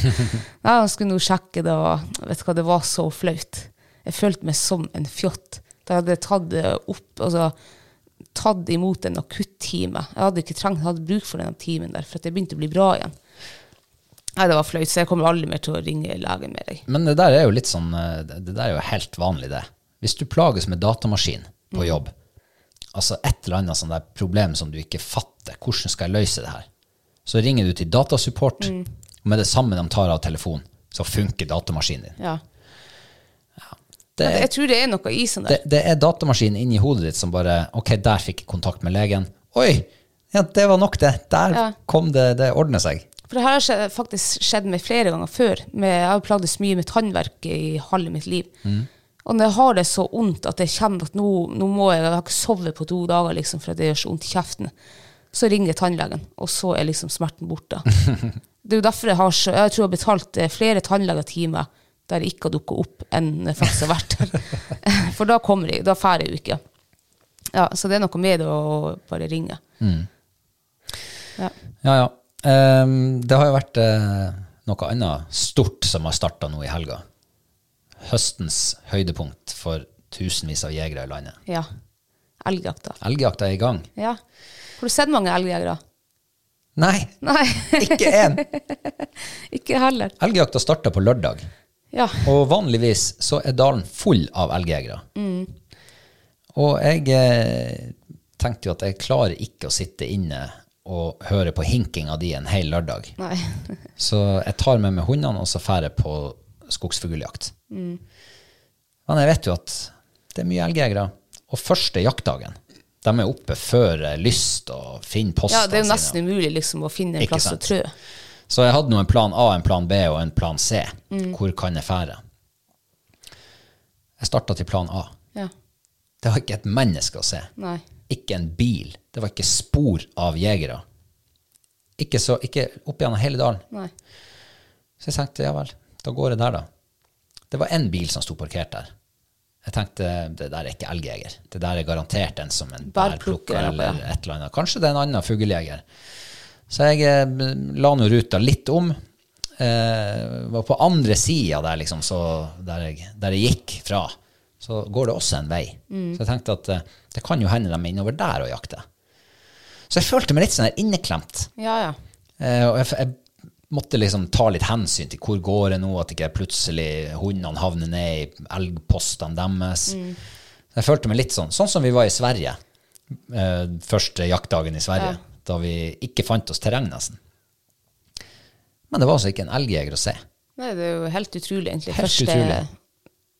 [laughs] Nei, Han skulle nå sjekke det, og vet du hva, det var så flaut. Jeg følte meg som en fjott. Da jeg tatt det opp, altså tatt imot en akuttime. Jeg hadde ikke trengt, hadde bruk for den timen der, for at jeg begynte å bli bra igjen. Nei, det var flaut, så jeg kommer aldri mer til å ringe legen med deg. Men det der er jo litt sånn eh, Det der er jo helt vanlig, det. Hvis du plages med datamaskin på jobb, altså et eller annet sånt der problem som du ikke fatter, hvordan skal jeg løse det her? Så ringer du til datasupport, og med det samme de tar av telefonen, så funker datamaskinen din. Ja. Det, jeg tror det er noe i sånn der. det er datamaskinen inni hodet ditt som bare Ok, der fikk jeg kontakt med legen. Oi! Ja, det var nok, det. Der kom det. Det ordner seg. For det har skjedd- faktisk skjedd meg flere ganger før. Med, jeg har plagdes mye med tannverk i halve mitt liv. Og når jeg har det så vondt at jeg kjenner at nå, nå må jeg Jeg har ikke sovet på to dager liksom, for at det gjør så vondt i kjeften. Så ringer jeg tannlegen, og så er liksom smerten borte. [laughs] det er jo derfor jeg har så Jeg tror jeg har betalt eh, flere tannlegetimer der jeg ikke har dukka opp, enn jeg faktisk har vært der. [laughs] for da kommer jeg, da drar jeg jo ikke. Ja, Så det er noe med det å bare ringe. Ja. Ja, ja. Um, det har jo vært uh, noe annet stort som har starta nå i helga. Høstens høydepunkt for tusenvis av jegere i landet. ja. Elgjakta. Elgjakta er i gang. Ja. Har du sett mange elgjegere? Nei, Nei, [laughs] ikke én! [laughs] ikke heller. Elgjakta starta på lørdag, Ja. og vanligvis så er dalen full av elgjegere. Og jeg eh, tenkte jo at jeg klarer ikke å sitte inne og høre på hinkinga di en hel lørdag. Nei. Så jeg tar med meg hundene, og så drar jeg på skogsfugljakt. Men jeg vet jo at det er mye elgjegere. Og første jaktdagen, de er oppe før lyst og finner postene Ja, det er jo sine. nesten umulig liksom, å finne en Ikke plass å trø. Så jeg hadde nå en plan A, en plan B og en plan C. Mm. Hvor kan jeg fære? Jeg starta til plan A. Ja. Det var ikke et menneske å se. Nei. Ikke en bil. Det var ikke spor av jegere. Ikke, så, ikke opp gjennom hele dalen. Nei. Så jeg tenkte ja vel, da går jeg der, da. Det var én bil som sto parkert der. Jeg tenkte det der er ikke elgjeger. Det der er garantert en som en Bærplukker eller et eller annet. Kanskje det er en annen fuglejeger. Så jeg eh, la nå ruta litt om. Eh, var på andre sida der, liksom, der der jeg gikk fra, så går det også en vei. Så jeg tenkte at eh, det kan jo hende de er innover der og jakter. Så jeg følte meg litt sånn inneklemt. Ja, ja. Eh, og jeg, jeg måtte liksom ta litt hensyn til hvor går det nå, at ikke plutselig hundene havner ned i elgpostene deres. Jeg følte meg litt sånn, sånn som vi var i Sverige, eh, første jaktdagen i Sverige, da vi ikke fant oss terreng nesten. Men det var altså ikke en elgjeger å se. Nei, det er jo helt utrolig, egentlig. Helt første, utrolig.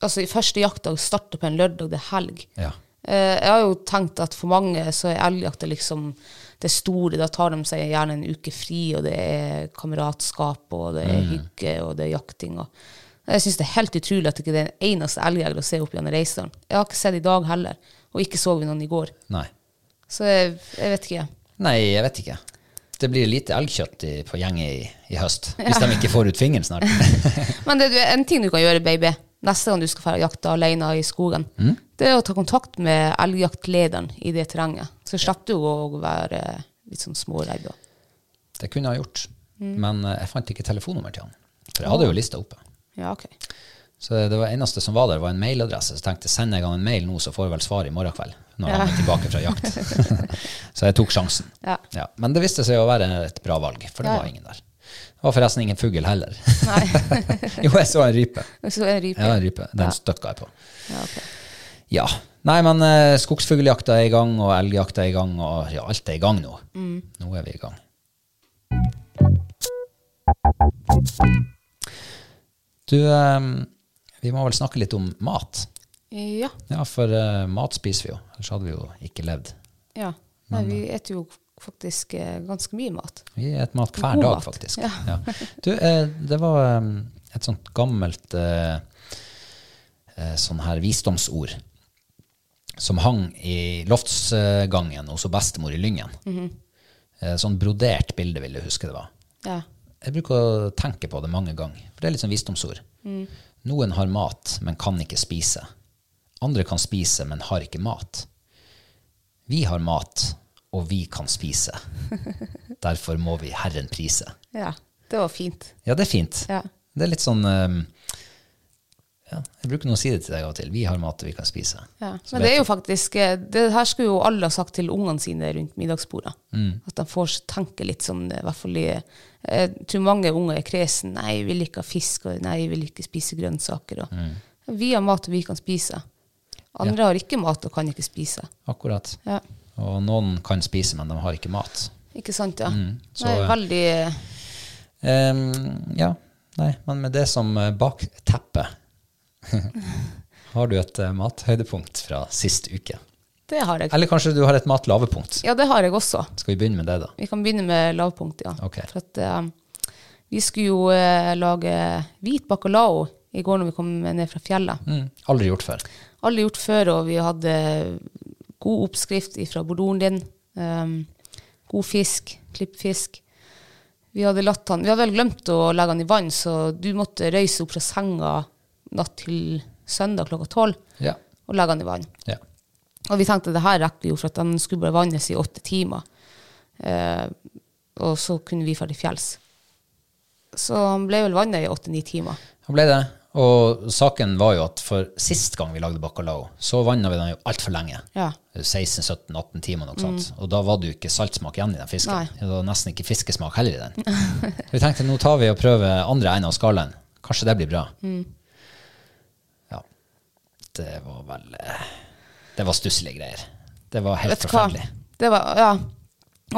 Altså, første jaktdag starter på en lørdag, det er helg. Ja. Eh, jeg har jo tenkt at for mange så er elgjakta liksom det store. Da tar de seg gjerne en uke fri, og det er kameratskap, og det Mm. er hygge, og det er jakting. Og jeg syns det er helt utrolig at det ikke er en eneste elgjeger å se opp gjennom Reisdalen. Jeg har ikke sett i dag heller, og ikke så vi noen i går. Nei. Så jeg, jeg vet ikke. Nei, jeg vet ikke. Det blir lite elgkjøtt i, på gjenget i, i høst, [laughs] hvis de ikke får ut fingeren snart. [laughs] Men det er en ting du kan gjøre, baby, neste gang du skal dra jakte alene i skogen, Mm. det er å ta kontakt med elgjaktlederen i det terrenget. Så slapp du å være litt sånn småredd. Det kunne jeg gjort, Mm. men eh, jeg fant ikke telefonnummer til han. For jeg hadde jo lista oppe. Ja, okay. Så det var eneste som var der, var en mailadresse. Så tenkte jeg sender jeg han en mail nå, så får jeg vel svar i morgen kveld. Når Ja. han er tilbake fra jakt. [laughs] så jeg tok sjansen. Ja. Men det viste seg å være et bra valg, for det Ja, ja. var ingen der. Det var forresten ingen fugl heller. [laughs] Jo, jeg så en rype. Så en rype. Ja, en rype. Den Ja. støkka jeg på. Ja, okay. Ja. Nei, men uh, skogsfugljakta er i gang, og elgjakta er i gang, og ja, alt er i gang nå. Mm. Nå er vi i gang. Du, eh, vi må vel snakke litt om mat. Ja. Ja, for uh, mat spiser vi jo, ellers hadde vi jo ikke levd. ja. Nei, vi spiser jo faktisk eh, ganske mye mat. Vi spiser mat hver God dag, mat. faktisk. Ja. Ja. Du, eh, det var um, et sånt gammelt eh, eh, sånn her visdomsord som hang i loftsgangen hos bestemor i Lyngen. Mm -hmm. Sånn brodert bilde, vil jeg huske det var. Ja. Jeg bruker å tenke på det mange ganger, for det er litt sånn visdomsord. Mm. Noen har mat, men kan ikke spise. Andre kan spise, men har ikke mat. Vi har mat, og vi kan spise. [laughs] Derfor må vi Herren prise. ja. Det var fint. Ja, det er fint. Ja. Det er litt sånn um, ja, Jeg bruker nå å si det til deg av og til. Vi har mat, vi kan spise. Ja. Men det er jo faktisk eh, Det her skulle jo alle ha sagt til ungene sine rundt middagsbordet. Mm. At de får tenke litt sånn, i hvert fall i Jeg tror mange unger er kresen. 'Nei, jeg vil ikke ha fisk', og 'nei, jeg vil ikke spise grønnsaker'. Og, Mm. Vi har mat, vi kan spise. Andre har ikke mat og kan ikke spise. Akkurat. Ja. Og noen kan spise, men de har ikke mat. Ikke sant, ja. Mm. så, Nei, eh, veldig Um, ja, nei, men med det som eh, bakteppe [laughs] Har du et eh, mathøydepunkt fra sist uke? Det har jeg. Eller kanskje du har et matlavepunkt? Ja, det har jeg også. Skal vi begynne med det, da? Vi kan begynne med lavpunkt, ja. Okay. For at uh, vi skulle jo uh, lage hvit bacalao i går når vi kom ned fra fjellet. Mm, aldri gjort før. Aldri gjort før, og vi hadde god oppskrift fra bordoren din. Um, god fisk, klippfisk. Vi hadde, han, vi hadde vel glemt å legge han i vann, så du måtte røyse opp fra senga natt til søndag klokka tolv Ja. og legge han i vann. ja. Og vi tenkte det her rekker vi jo, for at den skulle bare vannes i åtte timer. Eh, og så kunne vi dra til fjells. Så han ble vel vannet i åtte-ni timer. Han ble det. Og saken var jo at for sist gang vi lagde bacalao, så vanna vi den jo altfor lenge. Ja. 16-17-18 timer, noe sånt. Og da var det jo ikke saltsmak igjen i den fisken. Nei. Det var nesten ikke fiskesmak heller i den. [laughs] vi tenkte nå tar vi og prøver andre enden av skalaen. Kanskje det blir bra. Mm. Det var vel eh, Det var stusslige greier. Det var helt forferdelig. Det var, ja.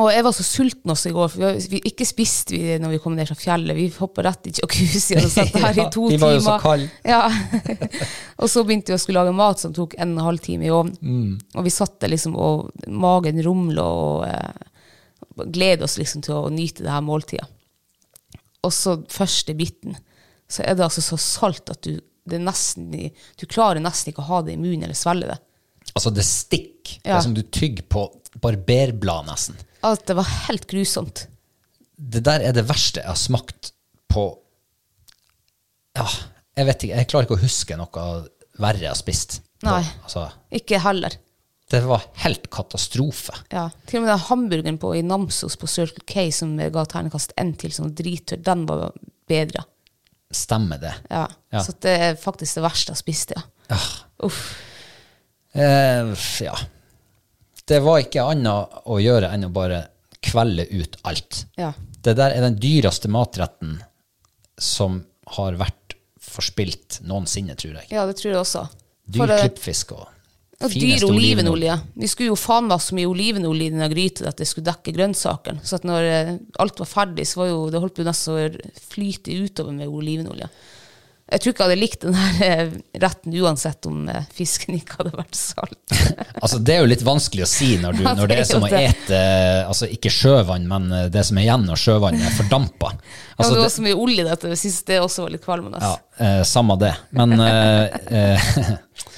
Og jeg var så sulten også i går, for vi, vi ikke spiste vi når vi kom ned fra fjellet. Vi hoppa rett i jacuzzien og satt her i [laughs] Ja, to vi timer. var jo så kalde. Ja. [laughs] og så begynte vi å skulle lage mat som tok en og en halv time i ovnen. Mm. Og vi satt der liksom, og magen rumla og eh, gleda oss liksom til å nyte det her måltidet. Og så første biten, så er det altså så salt at du, nesten, du klarer nesten ikke å ha det i munnen eller svelge det. Altså, det stikk. Det er som du tygger på barberblad, nesten. At det var helt grusomt. Det der er det verste jeg har smakt på Ja, jeg vet ikke. Jeg klarer ikke å huske noe verre jeg har spist. Nei. Nei. Altså, Ikke heller. det var helt katastrofe. Ja. Til og med den hamburgeren på, i Namsos på Circle K som ga terningkast én til, som drittørr, den var bedre. Stemmer det. Ja. Ja. Så det er faktisk det verste jeg har spist, ja. ja. Uff. Eh, ja. Det var ikke annet å gjøre enn å bare kvelde ut alt. Ja. Det der er den dyreste matretten som har vært forspilt noensinne, tror jeg. ja, det tror jeg også. Dyr klippfisk og Fineste dyr olivenolje. Vi skulle jo faen meg så mye olivenolje i denne gryta at det skulle dekke grønnsakene. Så når eh, alt var ferdig, så var jo, det holdt jo nesten å flyte utover med olivenolje. Jeg tror ikke jeg hadde likt den eh, retten uansett om eh, fisken ikke hadde vært salt. [laughs] Altså, det er jo litt vanskelig å si når, du, når det er som å ete altså ikke sjøvann, men det som er igjen når sjøvannet er fordampa. ja, Altså, det var det, så mye olje i dette. Jeg syns det også var litt kvalmende. ja, eh, samme det. Men eh, eh, [laughs]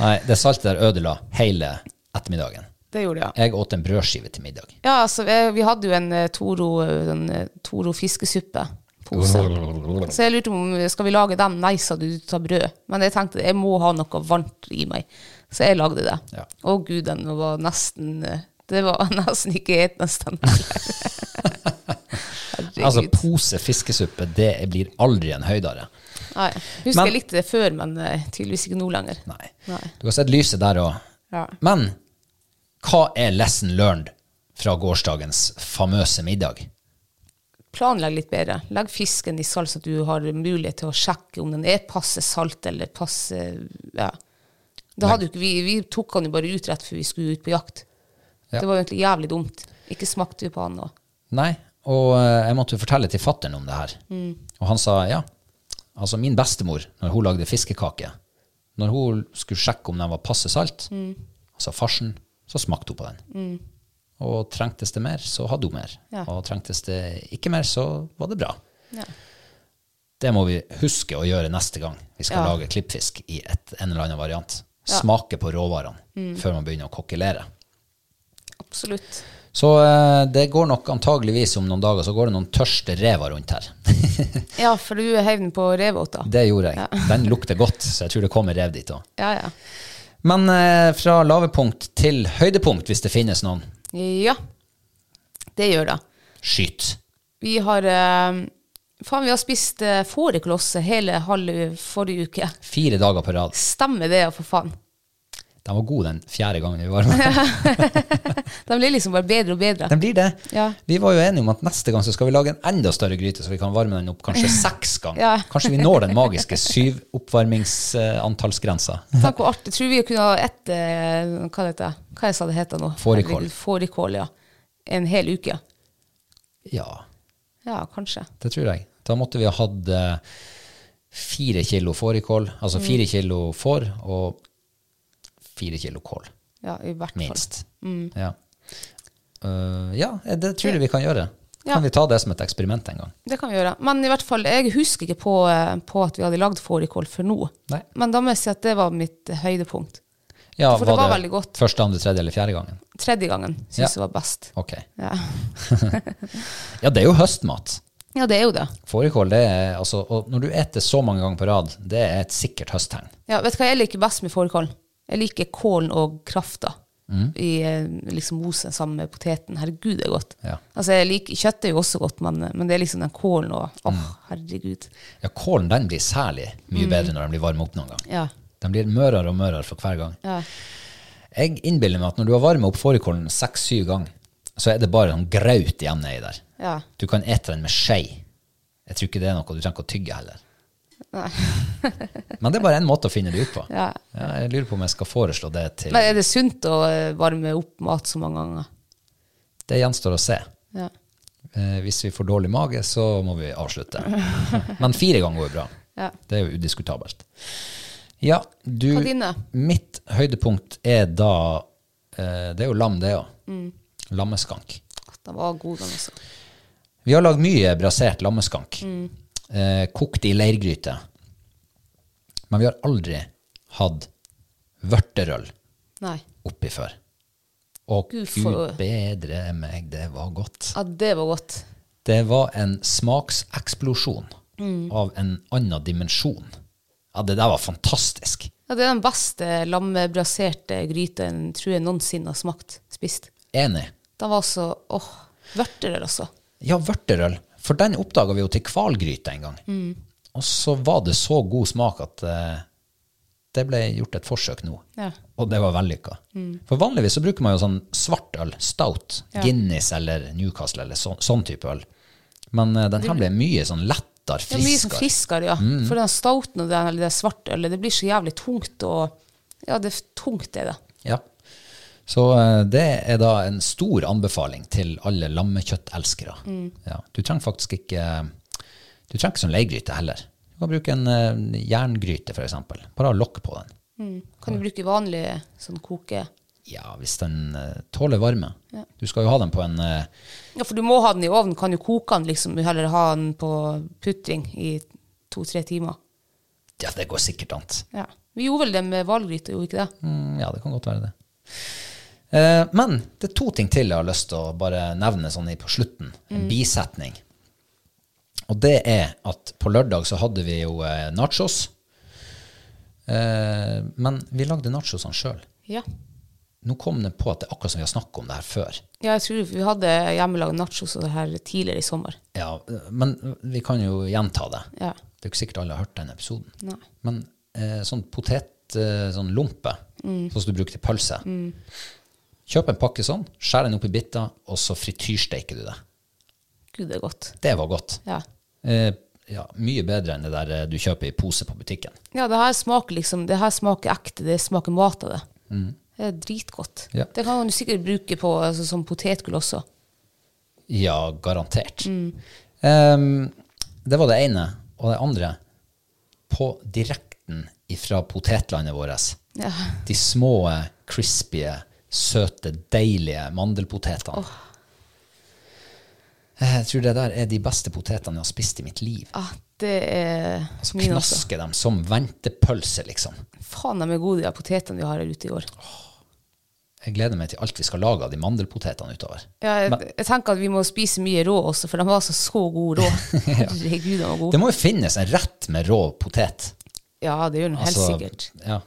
Nei, det saltet der ødela hele ettermiddagen. Det gjorde det, ja. Jeg åt en brødskive til middag. Ja, altså, vi, hadde jo en eh, Toro, eh, en, eh, Toro fiskesuppe. Pose. Så jeg lurte om skal vi lage den. Nei, sa du, du tar brød. Men jeg tenkte jeg må ha noe varmt i meg. Så jeg lagde det. Ja. Å gud, den var nesten Det var [laughs] nesten ikke etende. Herregud. Altså, pose fiskesuppe, det blir aldri en høydare. Nei, husker Men- jeg likte det før, men eh, tydeligvis ikke nå lenger. Nei. Nei. Du har sett lyset der òg. Ja. Men hva er lesson learned fra gårsdagens famøse middag? Planlegg litt bedre. Legg fisken i salt, så du har mulighet til å sjekke om den er passe salt eller passe Ja. Da hadde jo ikke vi, vi tok han jo bare ut rett før vi skulle ut på jakt. Ja. Det var egentlig jævlig dumt. Ikke smakte vi på han nå. Nei, Og eh, jeg måtte jo fortelle til fattern om det her. Og han sa ja. Altså min bestemor, når hun lagde fiskekake, når hun skulle sjekke om den var passe salt, altså farsen, så smakte hun på den. Og trengtes det mer, så hadde hun mer. Ja. Og trengtes det ikke mer, så var det bra. Ja. Det må vi huske å gjøre neste gang vi skal Ja. lage klippfisk i et, en eller annen variant. Smake på råvarene Mm. før man begynner å kokkelere. Absolutt. Så eh, det går nok antageligvis om noen dager så går det noen tørste rever rundt her. [laughs] Ja, for du heiv den på revåta. det gjorde jeg. [laughs] Den lukter godt, så jeg tror det kommer rev dit òg. Ja, ja. Men eh, fra lavepunkt til høydepunkt, hvis det finnes noen, Ja, det gjør det. skyt. Vi har eh, Faen, vi har spist eh, fårikolosse hele halve forrige uke. Fire dager på rad. Stemmer det, for faen. Den var god den fjerde gangen vi var med. [laughs] De blir liksom bare bedre og bedre. Den blir det. Ja. Vi var jo enige om at neste gang så skal vi lage en enda større gryte, så vi kan varme den opp kanskje [laughs] seks ganger. Ja. Kanskje vi når den magiske syv oppvarmingsantallsgrensa. [laughs] Tenk hvor artig. Tror vi kunne ha ett eh, Hva heter det? Hva jeg sa det heter nå? Fårikål. Fårikål, ja. En hel uke. Ja, Ja, kanskje. det tror jeg. Da måtte vi ha hatt eh, fire kilo fårikål, altså fire Mm. kilo får og fire kilo kål, Ja, i hvert fall. minst. Mm. Ja. Uh, ja, det tror jeg vi kan gjøre. Ja. Kan vi ta det som et eksperiment en gang? Det kan vi gjøre. Men i hvert fall, jeg husker ikke på, eh, på at vi hadde lagd fårikål for nå. Nei. Men da må jeg si at det var mitt eh, høydepunkt. Ja, For det var veldig godt. Første, andre, tredje eller fjerde gangen? Tredje gangen syns Ja. jeg var best. Ok. Ja. [laughs] Ja, det er jo høstmat. ja, det er jo det. Fårikål, det er altså Og når du eter så mange ganger på rad, det er et sikkert høsttegn. Ja, vet du hva jeg liker best med fårikål? Jeg liker kålen og krafta Mm. i eh, liksom mosen sammen med poteten. Herregud, det er godt. Ja. Altså, jeg liker, Kjøtt er jo også godt, men, men det er liksom den kålen og Åh, Mm. herregud. Ja, kålen den blir særlig mye bedre når den blir varma opp noen gang. Ja. Den blir mørere og mørere for hver gang. ja. Jeg innbiller meg at når du har varma opp fårikålen seks-syv ganger, så er det bare sånn graut igjen nedi der. Ja. Du kan ete den med skje. Jeg tror ikke det er noe du trenger ikke å tygge heller. [laughs] Men det er bare en måte å finne det ut på. Ja. Ja, jeg lurer på om jeg skal foreslå det til Men er det sunt å eh, varme opp mat så mange ganger? Det gjenstår å se. Ja. Eh, hvis vi får dårlig mage, så må vi avslutte. [laughs] Men fire ganger går jo bra. Ja. Det er jo udiskutabelt. Ja, du? Mitt høydepunkt er da eh, Det er jo lam, det òg. Mm. Lammeskank. Den var god, den også. Vi har lagd mye brasert lammeskank. Mm. Eh, kokt i leirgryte. Men vi har aldri hatt vørterøl Nei. oppi før. Og Gud, for- bedre meg, det var godt. Ja, det var godt. Det var en smakseksplosjon Mm. av en annen dimensjon. Ja, det der var fantastisk. Ja, det er den beste lammebraserte gryten tror jeg noensinne har smakt. Spist. Enig. Den var så åh, vørterøl også. Ja, vørterøl. For den oppdaga vi jo til hvalgryte en gang. Mm. Og så var det så god smak at uh, det ble gjort et forsøk nå. Ja. Og det var vellykka. For vanligvis så bruker man jo sånn svart øl, stout, Ja. Guinness eller Newcastle eller sånn, sånn type øl. Men uh, den her ble mye sånn lettere, friskere. Ja, mye sånn friskere. ja. ja. For den stouten og den, eller det svartølet, det blir så jævlig tungt og Ja, det er tungt, det er det. Ja. Så eh, det er da en stor anbefaling til alle lammekjøttelskere. Mm. Ja. Du trenger faktisk ikke Du trenger ikke sånn leirgryte heller. Du kan bruke en eh, jerngryte, f.eks. Bare ha lokk på den. Mm. Kan du bruke vanlig sånn koke... Ja, hvis den eh, tåler varme. Du skal jo ha den på en Ja, for du må ha den i ovnen. Kan jo koke den, liksom. Heller ha den på putring i to-tre timer. Ja, det går sikkert an. Ja. Vi gjorde vel det med hvalgryte, gjorde vi ikke det? Mm, ja, det kan godt være det. Eh, men det er to ting til jeg har lyst til å bare nevne sånn på slutten. En bisetning. Og det er at på lørdag så hadde vi jo eh, nachos. Eh, men vi lagde nachosene sjøl. Ja. Nå kom det på at det er akkurat som vi har snakket om det her før. Ja, jeg tror vi hadde hjemmelagd nachos og det her tidligere i sommer. Ja, Men vi kan jo gjenta det. Ja. Det er jo ikke sikkert alle har hørt den episoden. Nei. Men eh, sånn potet, sånn lompe, sånn som du bruker til pølse. Kjøp en pakke sånn, skjær den opp i biter, og så frityrsteiker du det. Gud, det er godt. Det var godt. Ja. Eh, ja, mye bedre enn det der eh, du kjøper i pose på butikken. Ja, det her smaker liksom, det her smaker ekte, det smaker mat av det. Det er dritgodt. Ja. Det kan man sikkert bruke på altså, som potetgull også. Ja, garantert. Ehm, det var det ene. Og det andre, på direkten ifra potetlandet vårt, Ja. de små, crispy, søte, deilige mandelpotetene. Jeg tror det der er de beste potetene jeg har spist i mitt liv. Ah, det er Så også. knasker dem som ventepølse, liksom. Faen, de er gode, de potetene vi har her ute i år. Jeg gleder meg til alt vi skal lage av de mandelpotetene utover. Ja, jeg, jeg tenker at vi må spise mye rå også, for de var altså så gode rå. [laughs] Herregud, de var Det må jo finnes en rett med rå potet. Ja, det gjør den helt Altså, sikkert. Ja.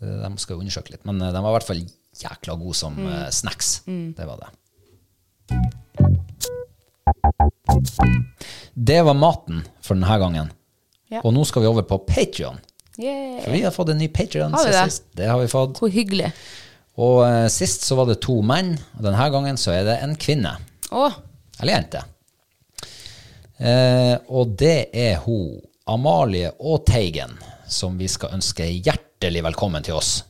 Eh, De skal jo undersøke litt. Men eh, de var i hvert fall jækla god som Mm. eh, snacks. Det var det. Det var maten for denne gangen. Ja. Og nå skal vi over på Patrion. Yeah. For vi har fått en ny Patrion siden sist. Det har vi fått. Hvor hyggelig. Og uh, sist så var det to menn, og denne gangen så er det en kvinne. Å, Eller jente. Uh, og det er hun Amalie og Teigen, som vi skal ønske hjertelig velkommen til oss.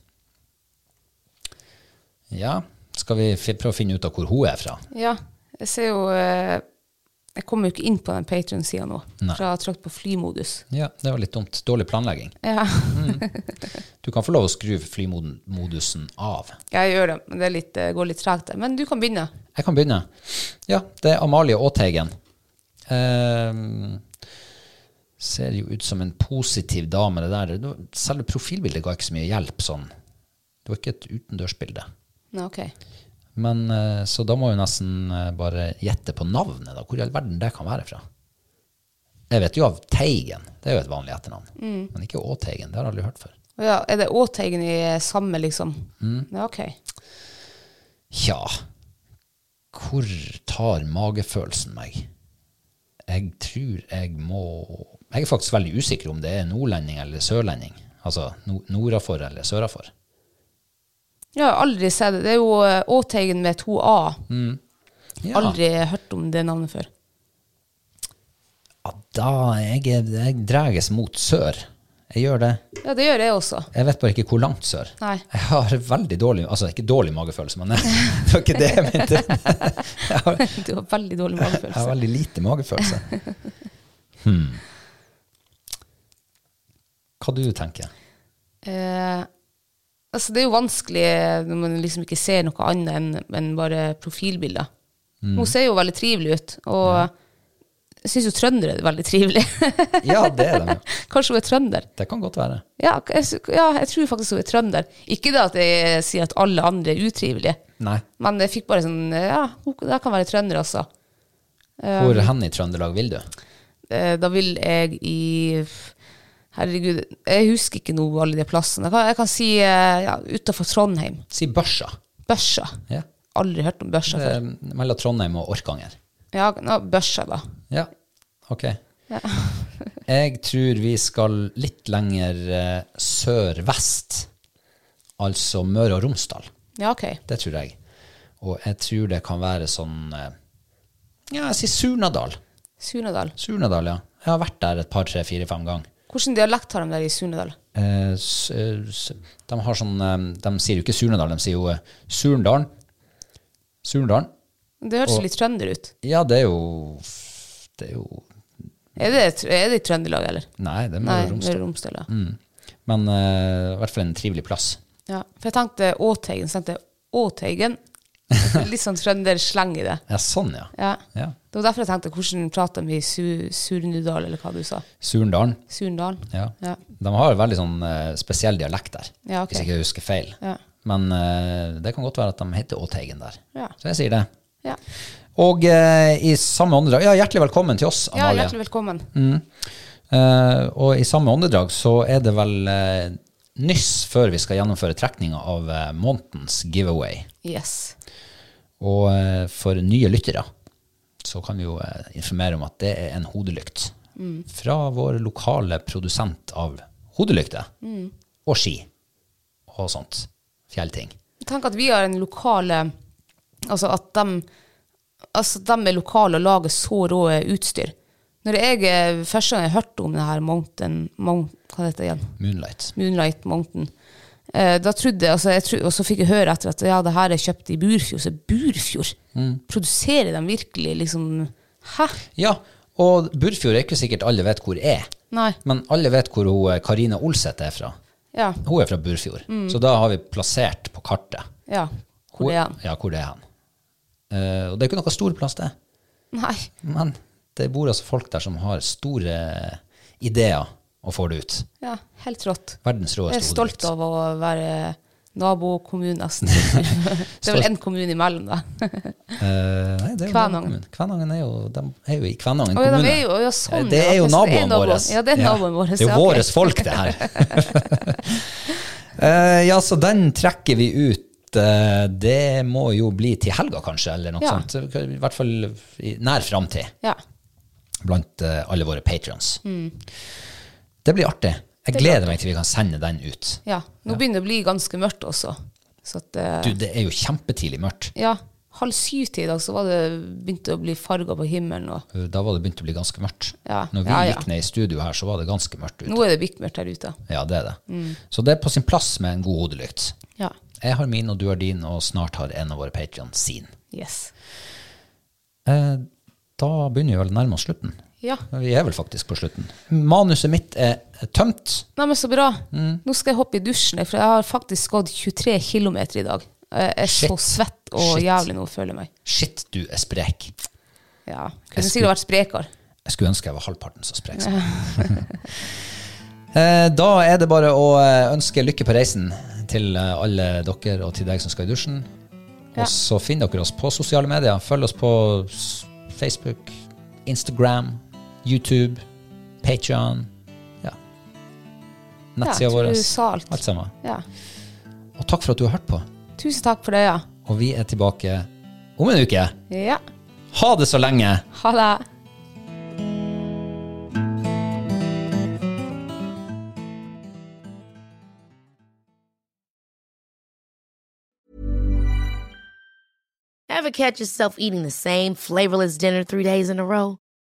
Ja, skal vi prøve å finne ut av hvor hun er fra? ja. Jeg ser jo eh, Jeg kommer jo ikke inn på den Patrion-sida nå, Nei. for jeg har trykt på flymodus. Ja, det var litt dumt. Dårlig planlegging. Ja, [laughs] Du kan få lov å skru flymodusen av. jeg gjør det, men det litt, eh, går litt tregt. der. Men du kan begynne. Jeg kan begynne. Ja, det er Amalie Aateigen. Ehm, ser jo ut som en positiv dame, det der. Selve profilbildet ga ikke så mye hjelp sånn. Det var ikke et utendørsbilde. Nei, ok. Men eh, Så da må jeg nesten eh, bare gjette på navnet, da. Hvor i all verden det kan være fra. Jeg vet jo av Teigen, det er jo et vanlig etternavn. Men ikke Åteigen. det har jeg aldri hørt før. Ja, er det Åteigen i samme, liksom? Mm. Ja, ok. Tja, hvor tar magefølelsen meg? Jeg tror jeg må Jeg er faktisk veldig usikker om det er nordlending eller sørlending. Altså nordafor eller sørafor. Jeg har aldri sett det. Det er jo eh, Åteigen med to A. Ja, Aldri hørt om det navnet før. ja, da jeg, jeg dreges mot sør. Jeg gjør det. Ja, det gjør jeg også. Jeg vet bare ikke hvor langt sør. Nei. Jeg har veldig dårlig Altså ikke dårlig magefølelse, men [laughs] det var ikke det jeg mente. Jeg [laughs] har, [laughs] Du har veldig dårlig magefølelse. jeg har veldig lite magefølelse. Hmm. Hva du tenker Eh, altså, det er jo vanskelig når man liksom ikke ser noe annet enn enn bare profilbilder. Mm. Hun ser jo veldig trivelig ut, og jeg syns jo trøndere er veldig trivelig. Ja, det er de. [laughs] Kanskje hun er trønder? Det kan godt være. Ja, jeg, ja, jeg tror faktisk hun er trønder. Ikke det at jeg sier at alle andre er utrivelige, Nei. men jeg fikk bare sånn Ja, hun det kan være trønder også. Hvor hen i Trøndelag vil du? Eh, Da vil jeg i Herregud, jeg husker ikke noe alle de plassene. Jeg kan, jeg kan si eh, ja, utafor Trondheim. Si Børsa. Børsa. Ja. Aldri hørt om børsa før. Eh, Mellom Trondheim og Orkanger. Ja, nå, børsa, da. Ja, ok. [laughs] jeg tror vi skal litt lenger eh, sør-vest. Altså Møre og Romsdal. Ja, ok. Det tror jeg. Og jeg tror det kan være sånn Ja, jeg sier Surnadal. Surnadal. Surnadal, ja. Jeg har vært der et par, tre, fire, fem ganger. Hvilken dialekt har de der i Surnadal? Eh, eh, de har sånn eh, De sier jo ikke Surnadal, de sier jo Surndalen. Surndalen. Det høres Og- litt trønder ut. Ja, det er jo Det er jo Er det, er det i Trøndelag, eller? Nei, det er Møre og Romsdal. Romsdal. Ja. Mm. Men i hvert fall en trivelig plass. ja. For jeg tenkte Åteigen, så tenkte jeg Åteigen. [laughs] Litt sånn trøndersleng i det. Ja, sånn, ja. Ja. ja. Det var derfor jeg tenkte hvordan prater vi i Su Surnudal, eller hva du sa. Surndalen. Surndalen. Ja. Ja. De har veldig sånn uh, spesiell dialekt der, Ja, okay. hvis ikke jeg husker feil. Ja. Men uh, det kan godt være at de heter Åteigen der. Ja. Så jeg sier det. Ja. Og uh, i samme åndedrag Ja, hjertelig velkommen til oss, ja, hjertelig velkommen. Eh, og i samme åndedrag så er det vel uh, nyss før vi skal gjennomføre trekninga av månedens giveaway. Yes. Og for nye lyttere så kan vi jo eh, informere om at det er en hodelykt fra vår lokale produsent av hodelykter og ski og sånt. Fjellting. Tenk at vi har en lokale Altså at de, altså de er lokale og lager så rå utstyr. Når jeg eh, Første gang jeg hørte om det her Mountain Mount, Hva heter det igjen? Moonlight. Moonlight Mountain. Eh, da trodde jeg, altså jeg trodde, Og så fikk jeg høre etter at ja, det her er kjøpt i Burfjord. Så Burfjord? Produserer de virkelig liksom Hæ? Ja, og Burfjord er ikke sikkert alle vet hvor er. Nei. Men alle vet hvor hun, eh, Karina Olseth er fra. Ja. Hun er fra Burfjord. Så da har vi plassert på kartet ja. Hvor er han? Ja, hvor det er han. Uh, og det er ikke noe stor plass, det. Nei. Men det bor altså folk der som har store ideer og får det ut. Ja, helt rått. Verdens Jeg er stolt av å være nabokommune, nesten. [laughs] det er vel én kommune imellom, da. uh, [laughs] nei, det er Kvænangen. Kvænangen er jo, de er jo i Kvænangen oh, ja, de er jo- ja, sånn, det er jo ja, så er naboen. vår. Ja, det er naboen vår, Det er jo ja, ok. våre folk, det her. uh, [laughs] ja, så den trekker vi ut. eh, det må jo bli til helga, kanskje, eller noe sånt. I hvert fall i nær framtid. Ja. blant alle våre patrons. Det blir artig. Jeg gleder meg til vi kan sende den ut. ja. Nå begynner det å bli ganske mørkt også. Så at, eh, Du, det er jo kjempetidlig mørkt. ja, halv syv-tid i dag så var det begynte å bli farger på himmelen. Og, Uh, Da var det begynt å bli ganske mørkt. Ja, Når vi ja, ja. gikk ned i studio her, så var det ganske mørkt ute. nå er det bikkmørkt her ute. Ja, det er det. Mm. Så det er på sin plass med en god hodelykt. Ja. Jeg har min, og du har din, og snart har en av våre patrons sin. Yes. Eh, da begynner vi vel å nærme oss slutten. Ja. Vi er vel faktisk på slutten. Manuset mitt er tømt. Nei, men så bra. Mm. Nå skal jeg hoppe i dusjen, for jeg har faktisk gått 23 km i dag. Jeg er så svett og Shit. jævlig nå, føler jeg meg. Shit, du er sprek. Ja. Jeg Kunne skulle- sikkert vært sprekere. Jeg skulle ønske jeg var halvparten så sprek. som. [laughs] Eh, Da er det bare å eh, ønske lykke på reisen til eh, alle dere og til deg som skal i dusjen. Ja. Og så finner dere oss på sosiale medier. Følg oss på Facebook, Instagram, YouTube, Patreon. Ja. Nettsida Ja, vår. alt. Alt sammen. Ja. Og takk for at du har hørt på. Tusen takk for det, ja. Og vi er tilbake om en uke. Ja. Ha det så lenge! Ha det. Ever catch yourself eating the same flavorless dinner three days in a row?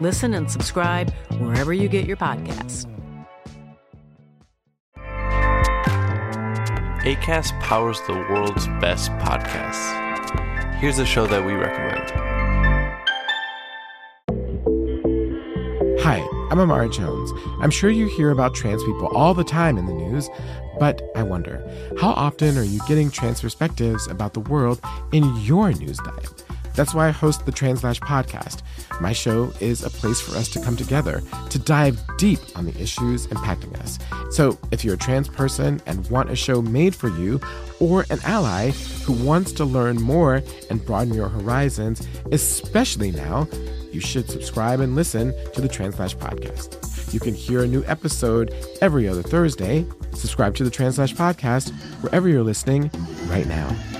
Listen and subscribe wherever you get your podcasts. ACAST powers the world's best podcasts. Here's a show that we recommend. Hi, I'm Amara Jones. I'm sure you hear about trans people all the time in the news, but I wonder, how often are you getting trans perspectives about the world in your news diet? That's why I host the Translash podcast. My show is a place for us to come together to dive deep on the issues impacting us. So, if you're a trans person and want a show made for you, or an ally who wants to learn more and broaden your horizons, especially now, you should subscribe and listen to the Translash podcast. You can hear a new episode every other Thursday. Subscribe to the Translash podcast wherever you're listening right now.